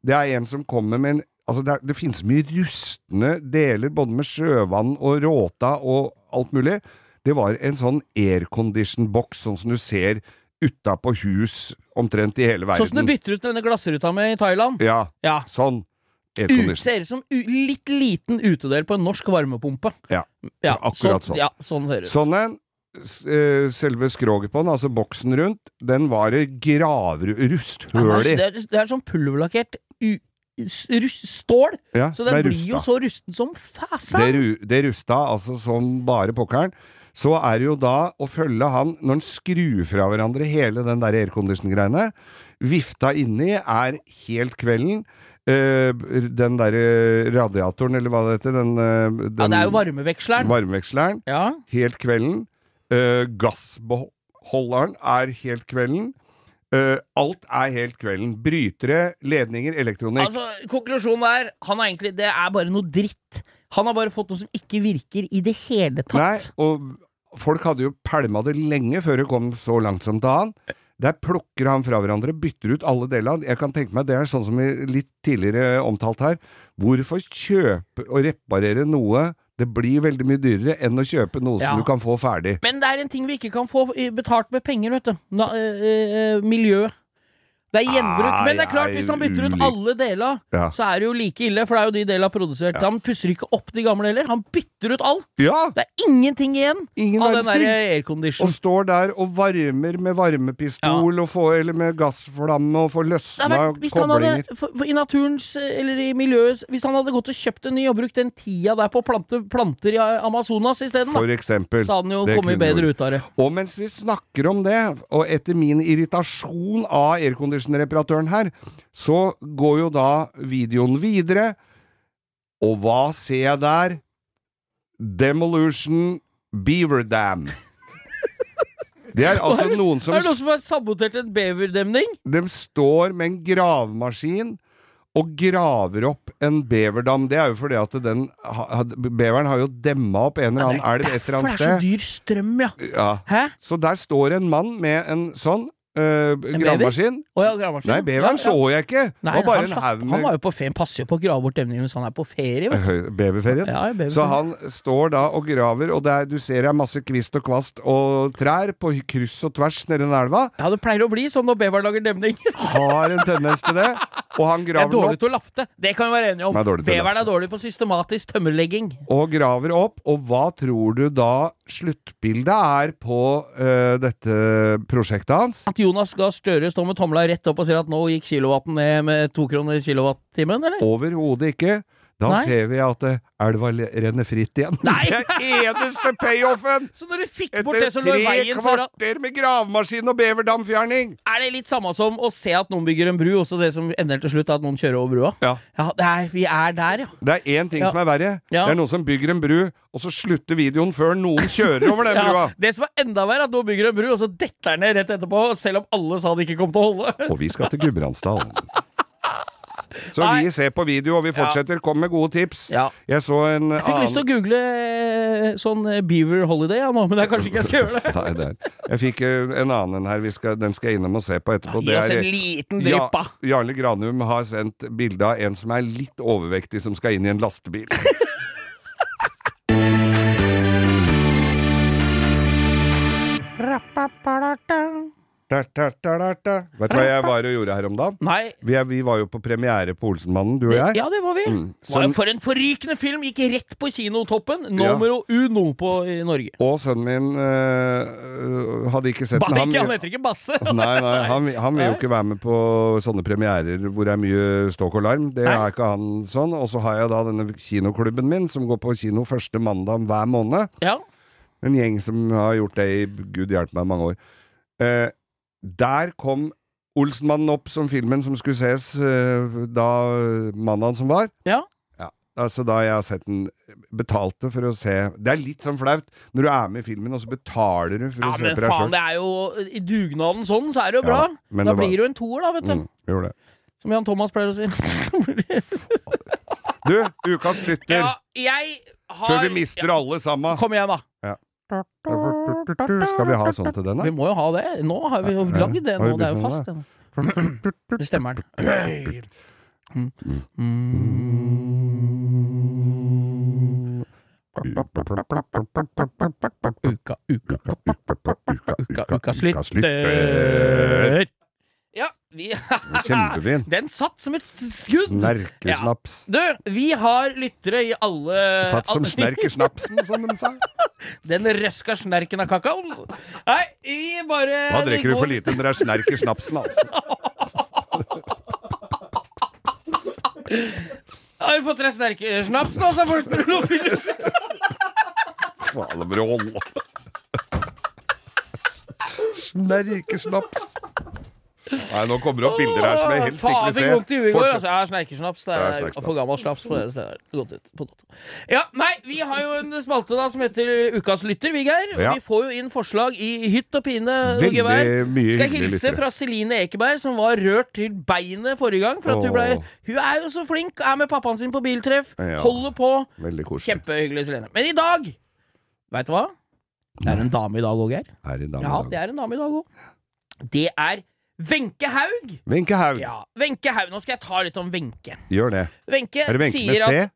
S2: Det er en som kommer med en Altså, det, er, det finnes mye rustne deler, både med sjøvann og råta og alt mulig. Det var en sånn aircondition-boks, sånn som du ser utapå hus omtrent i hele verden.
S3: Sånn som du bytter ut denne glassruta med i Thailand.
S2: Ja,
S3: Ja.
S2: sånn.
S3: Ser ut som litt liten utedel på en norsk varmepumpe.
S2: Ja,
S3: Ja,
S2: akkurat sånn.
S3: Ja, sånn ser det ut.
S2: Sånn en. eh, Selve skroget på den, altså boksen rundt, den var det gravrusthøl i.
S3: det, er, det er sånn pulverlakkert stål,
S2: Ja,
S3: så den blir jo så rusten som fæsa.
S2: Det, det rusta altså som bare pokkeren. Så er det jo da å følge han når han skrur fra hverandre hele den der aircondition-greiene. Vifta inni er helt kvelden. Eh, den derre radiatoren, eller hva det heter, den, eh, den
S3: Ja, det er jo varmeveksleren.
S2: varmeveksleren,
S3: Ja.
S2: helt kvelden. Uh, gassbeholderen er helt kvelden. Uh, alt er helt kvelden. Brytere, ledninger, elektronikk.
S3: Altså, konklusjonen er han er egentlig, det er bare noe dritt. Han har bare fått noe som ikke virker i det hele tatt.
S2: Nei, og folk hadde jo pælma det lenge før det kom så langt som til han. Der plukker han fra hverandre, bytter ut alle delene. Jeg kan tenke meg det er sånn som vi litt tidligere omtalt her. Hvorfor kjøpe og reparere noe det blir veldig mye dyrere enn å kjøpe noe
S3: Ja.
S2: som du kan få ferdig?
S3: Men det er en ting vi ikke kan få betalt med penger, vet du. Na, øh, øh, miljø. Det er gjenbruk. Men det er klart, hvis han bytter ut alle deler,
S2: Ja.
S3: så er det jo like ille, for det er jo de delene produsert. Han pusser ikke opp de gamle heller. Han bytter ut alt.
S2: Ja!
S3: Det er ingenting igjen
S2: Ingen
S3: av den der aircondition.
S2: Og står der og varmer med varmepistol får, eller med gassflamme og får løsna
S3: vært, hvis hadde,
S2: koblinger.
S3: for, I naturens, eller i miljøet Hvis han hadde gått og kjøpt en ny og brukt den tida der på å plante planter i Amazonas isteden, da,
S2: eksempel.
S3: så hadde han jo kommet bedre ut av det.
S2: Og mens vi snakker om det, og etter min irritasjon av aircondition-reparatøren her, så går jo da videoen videre, og hva ser jeg der? Demolution Beaver Dam. Det er altså
S3: er det,
S2: noen som
S3: er det noen som har sabotert en beverdemning?
S2: De står med en gravemaskin og graver opp en beverdam. Det er jo fordi at den Beveren har jo demma opp en eller annen elv et eller annet
S3: Derfor det er så dyr strøm, ja.
S2: Ja.
S3: Hæ?
S2: Så der står en mann med en sånn
S3: bever?
S2: gravemaskin.
S3: Oh, ja, gravemaskin.
S2: Nei, beveren
S3: Ja, ja.
S2: så jeg ikke.
S3: Nei,
S2: var
S3: han, slapp, han var jo på ferie, passer jo på å grave bort demningen hvis han er på ferie. Vet.
S2: Beverferien. Så han står da og graver, og det er, du ser det er masse kvist og kvast og trær på kryss og tvers nedi den elva.
S3: Ja, det pleier å bli sånn når beveren lager demning.
S2: Har en tendens til det. Og han
S3: er
S2: graver den
S3: dårlig til å lafte. Det kan vi være enige om.
S2: Er
S3: Beveren er dårlig på systematisk tømmerlegging.
S2: Og graver opp, og hva tror du da sluttbildet er på uh, dette prosjektet hans?
S3: At Jonas Gahr Støre står med tomla rett opp og sier at nå gikk kilowatten ned med to kroner kilowattimen, eller?
S2: Overhodet ikke. Da
S3: Nei.
S2: ser vi at eh, elva renner fritt igjen.
S3: Nei.
S2: Det er eneste payoffen!
S3: Så når du fikk bort det som lå i veien, Etter tre
S2: kvarter med gravemaskin og beverdamfjerning!
S3: er det litt samme som å se at noen bygger en bru, og så det som ender til slutt at noen kjører over brua?
S2: Ja.
S3: Ja, det er, vi er der, ja.
S2: Det er én ting
S3: Ja.
S2: som er verre.
S3: Ja.
S2: Det er noen som bygger en bru, og så slutter videoen før noen kjører over den brua.
S3: Det som er enda verre, er at noen bygger en bru, og så detter den ned rett etterpå, selv om alle sa det ikke kom til å holde.
S2: Og vi skal til Gudbrandsdalen. Så
S3: Nei.
S2: vi ser på video, og vi fortsetter. Kom med gode tips.
S3: Ja.
S2: Jeg så en
S3: Jeg fikk lyst til å google eh, sånn eh, Beaver Holiday ja, nå, men det er kanskje ikke jeg skal gjøre det.
S2: Nei, det er. Jeg fikk eh, en annen en her, vi skal, den skal jeg innom og se på etterpå.
S3: Gi oss en liten drypp, da.
S2: Ja, Jarle Granum har sendt bilde av en som er litt overvektig, som skal inn i en lastebil. Da, da, da, da. Vet du hva jeg var og gjorde her om dagen?
S3: Nei.
S2: Vi, er, vi var jo på premiere på Olsenmannen, du og jeg.
S3: Ja, det var vi.
S2: Mm.
S3: Var jo for en forrykende film! Gikk rett på kinotoppen. Numero uno på i Norge.
S2: Og sønnen min øh, hadde ikke sett den.
S3: Han, han heter ikke Basse.
S2: Nei, nei, han, han vil jo ikke være med på sånne premierer hvor det er mye ståk og larm. Det
S3: Nei.
S2: er ikke han sånn. Og så har jeg da denne kinoklubben min, som går på kino første mandag hver måned.
S3: Ja.
S2: En gjeng som har gjort det i gud hjelpe meg mange år. Eh, der kom Olsenmannen opp som filmen som skulle ses eh, da mandagen som var.
S3: ja.
S2: Ja, altså da jeg har sett den Betalte for å se Det er litt sånn flaut når du er med i filmen, og så betaler du for
S3: Ja,
S2: å se
S3: men
S2: på deg
S3: faen, det er jo I dugnaden sånn, så er det jo
S2: Ja,
S3: bra.
S2: men
S3: da blir det jo en toer, da, vet du.
S2: Mm, gjorde det.
S3: Som Jan Thomas pleier å si.
S2: Du, ukas lytter.
S3: ja, jeg har
S2: Før vi mister alle sammen.
S3: Kom igjen, da.
S2: Skal vi ha sånn til den, da?
S3: Vi må jo ha det. Nå har vi jo lagd det.
S2: vi
S3: nå, Det er jo fast. Det, det stemmer. den. Uka, uka, uka, uka,
S2: uka
S3: slutter Ja, vi
S2: Kjempefin.
S3: Den satt som et skudd.
S2: Snerkesnaps.
S3: Du, vi har lyttere i alle
S2: Satt som snerker som de sa.
S3: Den røska snerken av kakaoen. Nei, vi bare
S2: Da drikker du for lite når det er snerker snapsen, altså.
S3: Har du fått deg snerkesnaps nå, så folk.
S2: Faen, det må du holde. Snerkesnaps. Nei, nå kommer det opp bilder her som jeg helst ikke
S3: Faen,
S2: vil
S3: fikk vondt i huet i
S2: se.
S3: går. Altså. Ja, snerkesnaps. Det er
S2: snerkesnaps.
S3: for gammel snaps på det stedet. Ut på dato. Ja, nei, vi har jo en spalte da som heter Ukas lytter, vi, Geir.
S2: Ja.
S3: vi får jo inn forslag i hytt og pine og
S2: Veldig
S3: gevær.
S2: mye
S3: Skal hilse
S2: lytter.
S3: fra Celine Ekeberg, som var rørt til beinet forrige gang. For at hun, ble, hun er jo så flink, er med pappaen sin på biltreff,
S2: Ja.
S3: holder på. Kjempehyggelig, Celine. Men i dag Veit du hva? Det er en dame i dag òg, Geir.
S2: Her i dag.
S3: Ja, det er en dame i dag òg. Det er Wenche Haug.
S2: Wenche Haug.
S3: Ja, Wenche Haug. Nå skal jeg ta litt om Wenche.
S2: Gjør det.
S3: Wenche
S2: Er det Wenche med C?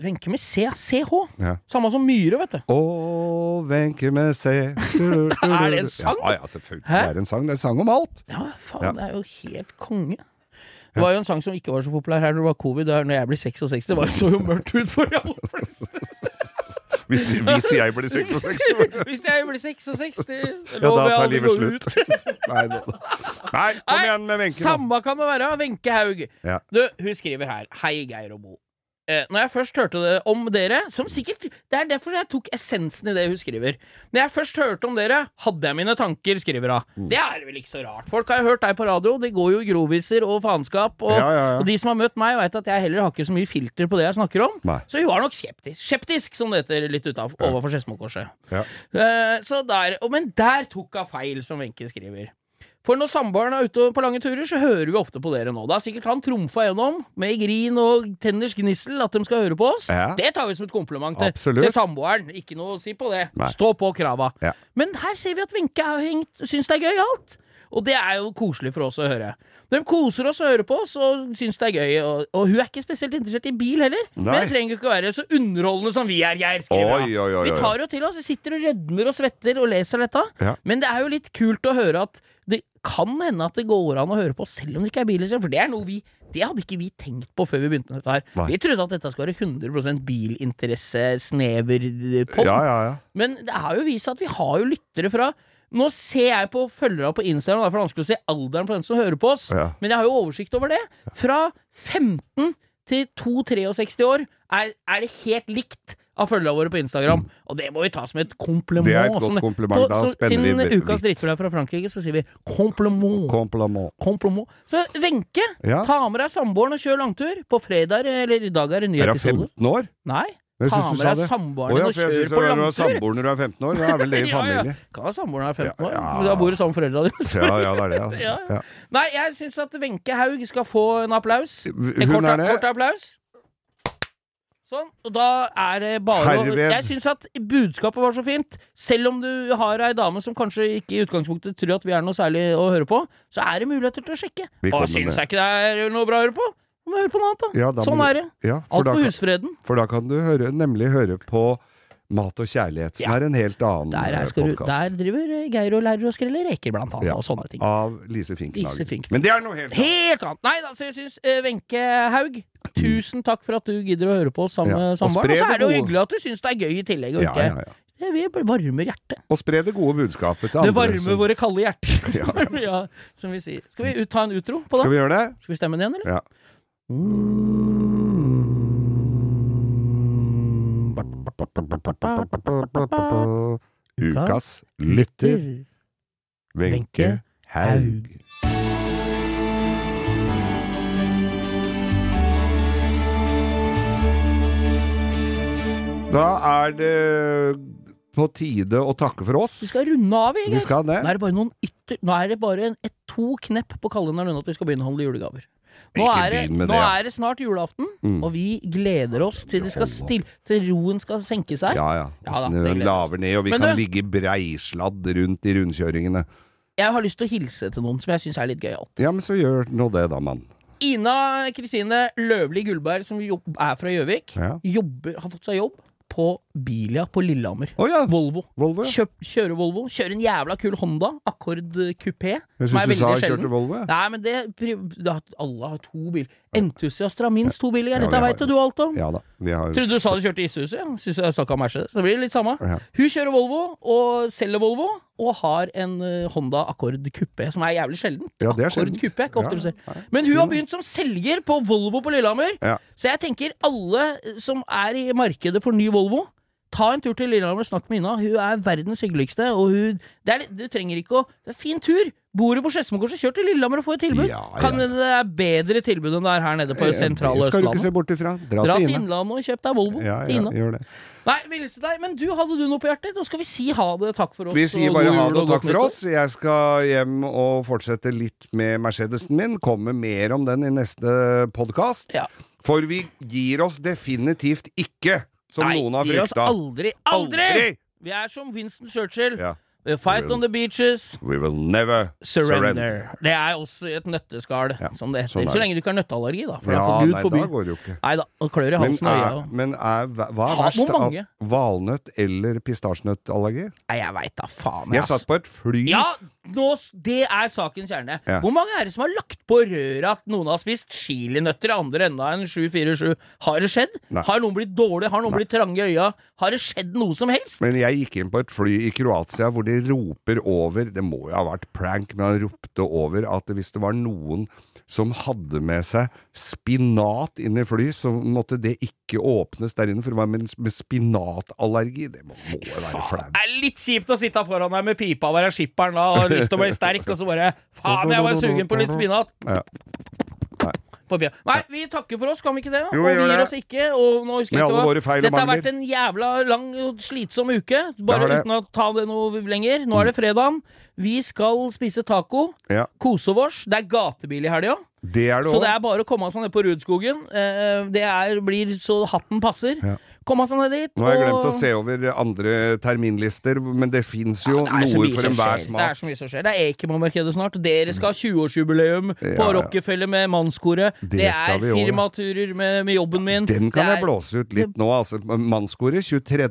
S3: Wenche med C, CH.
S2: Ja.
S3: Samme som Myhre, vet du.
S2: Å, Wenche med C
S3: Er det en sang?
S2: Ja, ja, selvfølgelig
S3: Hæ?
S2: er en sang. Det er en sang om alt.
S3: Ja, faen,
S2: Ja.
S3: det er jo helt konge. Det var jo en sang som ikke var så populær her når det var covid. Det er når jeg blir 66. Det var jo så jo mørkt ut for de aller fleste.
S2: Hvis, hvis jeg blir 66.
S3: Hvis jeg blir 66, det
S2: Ja, da tar livet slutt.
S3: ut.
S2: Nei, da. Nei, kom igjen med Wenche.
S3: Samme kan det være. Wenche Haug.
S2: Ja.
S3: Du, hun skriver her. Hei, Geir og Bo. Eh, når jeg først hørte det om dere, som sikkert Det er derfor jeg tok essensen i det hun skriver. Når jeg først hørte om dere, hadde jeg mine tanker, skriver hun.
S2: Mm.
S3: Det er vel ikke så rart. Folk har jo hørt deg på radio. Det går jo i groviser og faenskap. Og,
S2: Ja, ja, ja.
S3: og de som har møtt meg, veit at jeg heller har ikke så mye filter på det jeg snakker om.
S2: Nei.
S3: Så hun var nok skeptisk. Skeptisk, som det heter litt utav, overfor Skedsmokorset.
S2: Ja.
S3: Eh, så der, men der tok hun feil, som Wenche skriver. For når samboeren er ute på lange turer, så hører vi ofte på dere nå. Da har sikkert han trumfa gjennom med grin og tenners gnissel at de skal høre på oss.
S2: Ja.
S3: Det tar vi som et kompliment til,
S2: Absolutt.
S3: til samboeren. Ikke noe å si på det.
S2: Nei.
S3: Stå på krava.
S2: Ja.
S3: Men her ser vi at Wenche syns det er gøy, alt. Og det er jo koselig for oss å høre. De koser oss og hører på oss og syns det er gøy. Og, og hun er ikke spesielt interessert i bil heller.
S2: Nei.
S3: Men det trenger ikke å være så underholdende som vi er, Geir.
S2: Oi, oi, oi,
S3: Vi tar jo til oss. Vi sitter og rødmer og svetter og leser dette.
S2: Ja.
S3: Men det er jo litt kult å høre at kan hende at det går an å høre på selv om det ikke er bil. For det er noe vi Det hadde ikke vi tenkt på før vi begynte med dette her.
S2: Nei.
S3: Vi trodde at dette skulle være 100% bilinteresse, snever eh.
S2: Ja, ja, ja.
S3: Men det har jo vist seg at vi har jo lyttere fra Nå ser jeg på følgere på Instagram, er det vanskelig å se alderen på den som hører på oss.
S2: Ja.
S3: Men jeg har jo oversikt over det. Fra 15 til 2-63 år er, er det helt likt av følgerne våre på Instagram. Og det må vi ta som et kompliment.
S2: Det er et godt
S3: Som-
S2: kompliment. Da spenner vi
S3: Siden ukas drittbrev fra Frankrike, så sier vi kompliment.
S2: Kompliment.
S3: Kompliment. Så Wenche,
S2: Ja.
S3: ta med deg samboeren og kjør langtur. På fredag, eller i dag er det en ny
S2: Er hun 15 år?
S3: Nei.
S2: Jeg
S3: Ta
S2: du
S3: med deg samboeren
S2: ja,
S3: og kjør på
S2: du er
S3: langtur.
S2: samboer når du er 15 år. Da er vel det i
S3: familie? Ja,
S2: ja.
S3: Kan ha samboeren er 15 år,
S2: Ja,
S3: men da bor du sammen med foreldra dine.
S2: Ja, ja, det er det. Altså.
S3: Ja. Nei, jeg syns at Wenche Haug skal få en applaus. En kort,
S2: er
S3: kort applaus. Sånn. Og da er det bare
S2: Herved.
S3: Jeg syns at budskapet var så fint. Selv om du har ei dame som kanskje ikke i utgangspunktet tror at vi er noe særlig å høre på, så er det muligheter til å sjekke. Og syns jeg ikke det er noe bra å høre på, må høre på noe annet, da.
S2: Ja, da
S3: sånn
S2: du-
S3: er det.
S2: Ja, for
S3: Alt for
S2: kan,
S3: husfreden.
S2: for da kan du høre, nemlig høre på Mat og kjærlighet, som
S3: Ja.
S2: er en helt annen
S3: du,
S2: podkast.
S3: der driver Geir og lærer å skrelle reker, blant annet,
S2: Ja.
S3: og sånne ting.
S2: Av Lise Finkenhagen. Men det er noe helt annet.
S3: Helt annet! Nei da, så jeg syns uh, Wenche Haug, tusen takk for at du gidder å høre på oss sammen
S2: Ja,
S3: med samboeren. Og så er det jo hyggelig at du syns det er gøy i tillegg, og
S2: Ja,
S3: ikke
S2: ja, ja.
S3: Det vil varme hjertet.
S2: Og spre det gode budskapet til
S3: Det
S2: andre.
S3: varmer
S2: som-
S3: våre kalde hjerter.
S2: Ja.
S3: ja, som vi sier. Skal vi ut, ta en utro på
S2: Skal
S3: det?
S2: vi gjøre det?
S3: Skal vi stemme den igjen, eller?
S2: Ja. Ukas lytter, Wenche Haug. Da er det på tide å takke for oss.
S3: Vi skal runde av, vi.
S2: Vi skal det.
S3: Nå er det bare noen ytter... Nå er det bare et, to knepp på kalenderen unna at vi skal begynne å handle julegaver. Nå, er det, nå
S2: det.
S3: er det snart julaften,
S2: Mm.
S3: og vi gleder oss til det skal stille, til roen skal senke seg.
S2: Ja ja.
S3: Ja
S2: Snøen laver ned, og vi
S3: Men
S2: kan
S3: du-
S2: ligge breisladd rundt i rundkjøringene.
S3: Jeg har lyst til å hilse til noen som jeg syns er litt gøyalt.
S2: Ja, men så gjør nå det, da, mann.
S3: Ina Kristine Løvli Gullberg, som er fra Gjøvik,
S2: Ja.
S3: har fått seg jobb på Bilia på Lillehammer.
S2: Oh, ja.
S3: Volvo.
S2: Volvo, ja.
S3: Kjøp, kjører Volvo. Kjører en jævla kul Honda. Akkord kupé.
S2: Jeg syns du sa
S3: sjelden.
S2: kjørte Volvo. jeg.
S3: Nei, men det, det har- Alle har to biler. Entusiaster har minst to biler.
S2: Ja,
S3: Dette veit jo du alt om.
S2: Ja da. Har
S3: Trodde du sa du kjørte Isuzu. Ja. Syns jeg snakka om Mercedes. Det blir litt samme.
S2: Ja.
S3: Hun kjører Volvo, og selger Volvo, og har en eh, Honda Accord Coupé, som er jævlig sjelden.
S2: Ja, det er.
S3: Coupé er ikke ofte
S2: Ja,
S3: du ser. Men hun har begynt som selger på Volvo på Lillehammer.
S2: Ja.
S3: Så jeg tenker alle som er i markedet for ny Volvo, ta en tur til Lillehammer og snakk med Ina. Hun er verdens hyggeligste, og hun det er, Du trenger ikke å Det er fin tur. Bor du på Skedsmokorset, kjør til Lillehammer og få et tilbud.
S2: Ja, ja.
S3: Kan det er bedre tilbud enn det er her nede på
S2: Eh,
S3: sentrale
S2: Østlandet. skal du ikke se bort ifra. Dra,
S3: Dra
S2: til
S3: Innlandet og kjøp deg Volvo.
S2: Ja, ja,
S3: Ina.
S2: gjør det.
S3: Nei, vil hilse deg, men du hadde du noe på hjertet? Da skal vi si ha det, takk for oss.
S2: Vi sier bare ha det og takk for oss. Jeg skal hjem og fortsette litt med Mercedesen min. Kommer mer om den i neste podkast.
S3: Ja.
S2: For vi gir oss definitivt ikke, som
S3: Nei,
S2: noen har frykta.
S3: aldri, aldri! Vi er som Winston Churchill.
S2: Ja.
S3: We fight on the beaches,
S2: We will never
S3: surrender.
S2: surrender.
S3: Det er også et nøtteskall,
S2: Ja,
S3: som det heter.
S2: Sånn
S3: Så lenge du ikke har nøtteallergi, da. For
S2: Ja,
S3: for Gud
S2: nei,
S3: forby.
S2: da går det jo ikke.
S3: Nei da, og klør i
S2: Men,
S3: halsen og øya.
S2: men er, hva er verst?
S3: hvor
S2: av? Valnøtt eller pistasjenøttallergi?
S3: Nei, jeg veit da faen.
S2: Jeg
S3: jeg
S2: satt på et fly
S3: Ja, nå, det er sakens kjerne.
S2: Ja.
S3: Hvor mange er det som har lagt på røret at noen har spist chilinøtter i andre enda enn 747? Har det skjedd?
S2: Nei.
S3: Har noen blitt dårlig? Har noen blitt trange i øya? Har det skjedd noe som helst?
S2: Men jeg gikk inn på et fly i Kroatia hvor de roper over Det må jo ha vært prank, men han ropte over at hvis det var noen som hadde med seg spinat inn i fly, så måtte det ikke åpnes der inne, for det var med, med spinatallergi. Det må, må være flaut.
S3: Det er litt kjipt å sitte foran deg med pipa og være skipperen da, og lyst til å bli sterk, og så bare Faen, jeg var sugen på litt spinat!
S2: Ja. Nei.
S3: Vi takker for oss, kan vi ikke det?
S2: Jo, vi
S3: og vi gir oss ikke. Og nå husker jeg ikke hva
S2: feil
S3: Dette har vært en jævla lang slitsom uke, bare
S2: det det.
S3: uten å ta det noe lenger. Nå er det fredagen. Vi skal spise taco.
S2: Ja,
S3: Kose oss. Det er gatebil i helga.
S2: det er det
S3: Så det er bare å komme seg ned på Rudskogen. Eh, Det er, blir så hatten passer.
S2: Ja.
S3: Komme seg ned dit.
S2: Nå har jeg glemt å se over andre terminlister, men det fins jo
S3: Ja, det
S2: noe for enhver
S3: smak. Det er så mye som skjer. Det er Ekemann-markedet snart. Dere skal ha 20-årsjubileum på
S2: Ja.
S3: Rockefeller med mannskoret. Det,
S2: Det
S3: er firmaturer med, med jobben min.
S2: Den kan
S3: er...
S2: jeg blåse ut litt nå. Altså, Mannskoret 23.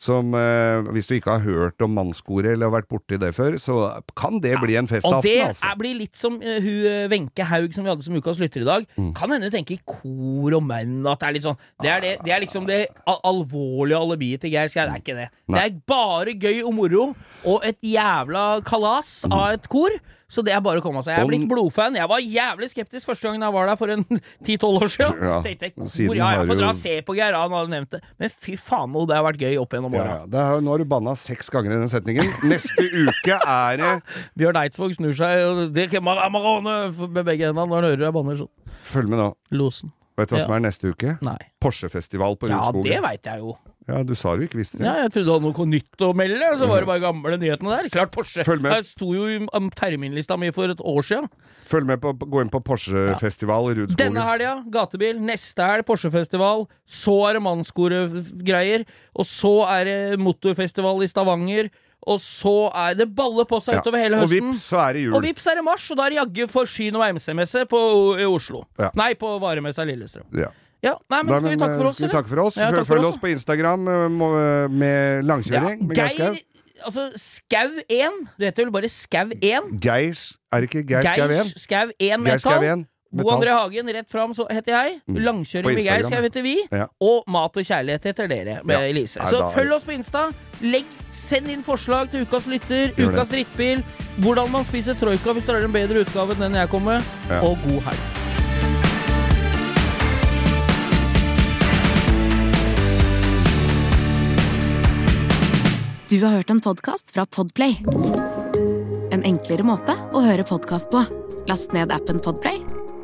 S2: Som eh, Hvis du ikke har hørt om mannskoret eller har vært borti det før, så kan det bli en
S3: Og
S2: festaften,
S3: det
S2: altså.
S3: er, blir litt som uh, hun eh, Wenche Haug som vi hadde som ukas lytter i dag.
S2: Mm.
S3: Kan hende hun tenker kor og menn, at det er litt sånn Det er, det, det er liksom det al alvorlige alibiet til Geir Skjær. Det er ikke det. Det er bare gøy og moro, og et jævla kalas av et kor. Så det er bare å komme seg. Jeg er blitt blodfan. Jeg var jævlig skeptisk første gangen jeg var der for en 10-12 år siden.
S2: Ja,
S3: Tenkte hvor
S2: siden
S3: ja, jeg får dra og se på Geir, han hadde nevnt det. Men fy faen, det har vært gøy opp gjennom
S2: Ja,
S3: åra.
S2: ja. Det er, nå har du banna seks ganger i den setningen. Neste uke er det
S3: Bjørn Eidsvåg snur seg og det er med begge hendene når han hører jeg banner sånn.
S2: Følg med nå.
S3: Losen.
S2: Vet du hva
S3: Ja.
S2: som er neste uke?
S3: Nei.
S2: Porsche-festival på
S3: Ja, det veit jeg jo.
S2: Ja, du sa du ikke visste det.
S3: Ja, jeg trodde du hadde noe nytt å melde, så var det bare gamle nyhetene der. Klart Porsche.
S2: Følg med.
S3: Jeg sto jo i terminlista mi for et år siden.
S2: Følg med på, gå inn på Porsche-festival i Rudskogen.
S3: Denne helga gatebil, neste helg Porsche-festival, så er det mannskoregreier, og så er det motorfestival i Stavanger, og så er det baller på seg utover hele
S2: Og vips, så er det jul.
S3: Og vips er det mars, og da er det jaggu Forsyn og MC-messe på i Oslo. Nei, på varemessa Lillestrøm.
S2: Ja.
S3: Ja, nei, men skal vi takke for
S2: eh,
S3: oss,
S2: vi takke for oss?
S3: Ja, takk
S2: Følg
S3: oss,
S2: på Instagram eh, med langkjøring. Ja, Geir
S3: Altså, Skau1 Du heter vel bare Skau1?
S2: Geir Er det ikke Geir Skau 1?
S3: Skau1
S2: Geir
S3: med
S2: Skau
S3: tall.
S2: 1.
S3: Bo André Hagen, rett fram, så heter jeg.
S2: Mm.
S3: Langkjøring med Geir
S2: skal
S3: jeg hete vi.
S2: Ja.
S3: Og Mat og kjærlighet heter dere, med
S2: Ja.
S3: Elise. Så følg oss på Insta. Legg, send inn forslag til ukas lytter,
S2: Gjør
S3: ukas drittbil, hvordan man spiser troika hvis du har en bedre utgave enn den jeg kom med,
S2: Ja.
S3: og god helg.
S1: Du har hørt en podkast fra Podplay. En enklere måte å høre podkast på. Last ned appen Podplay,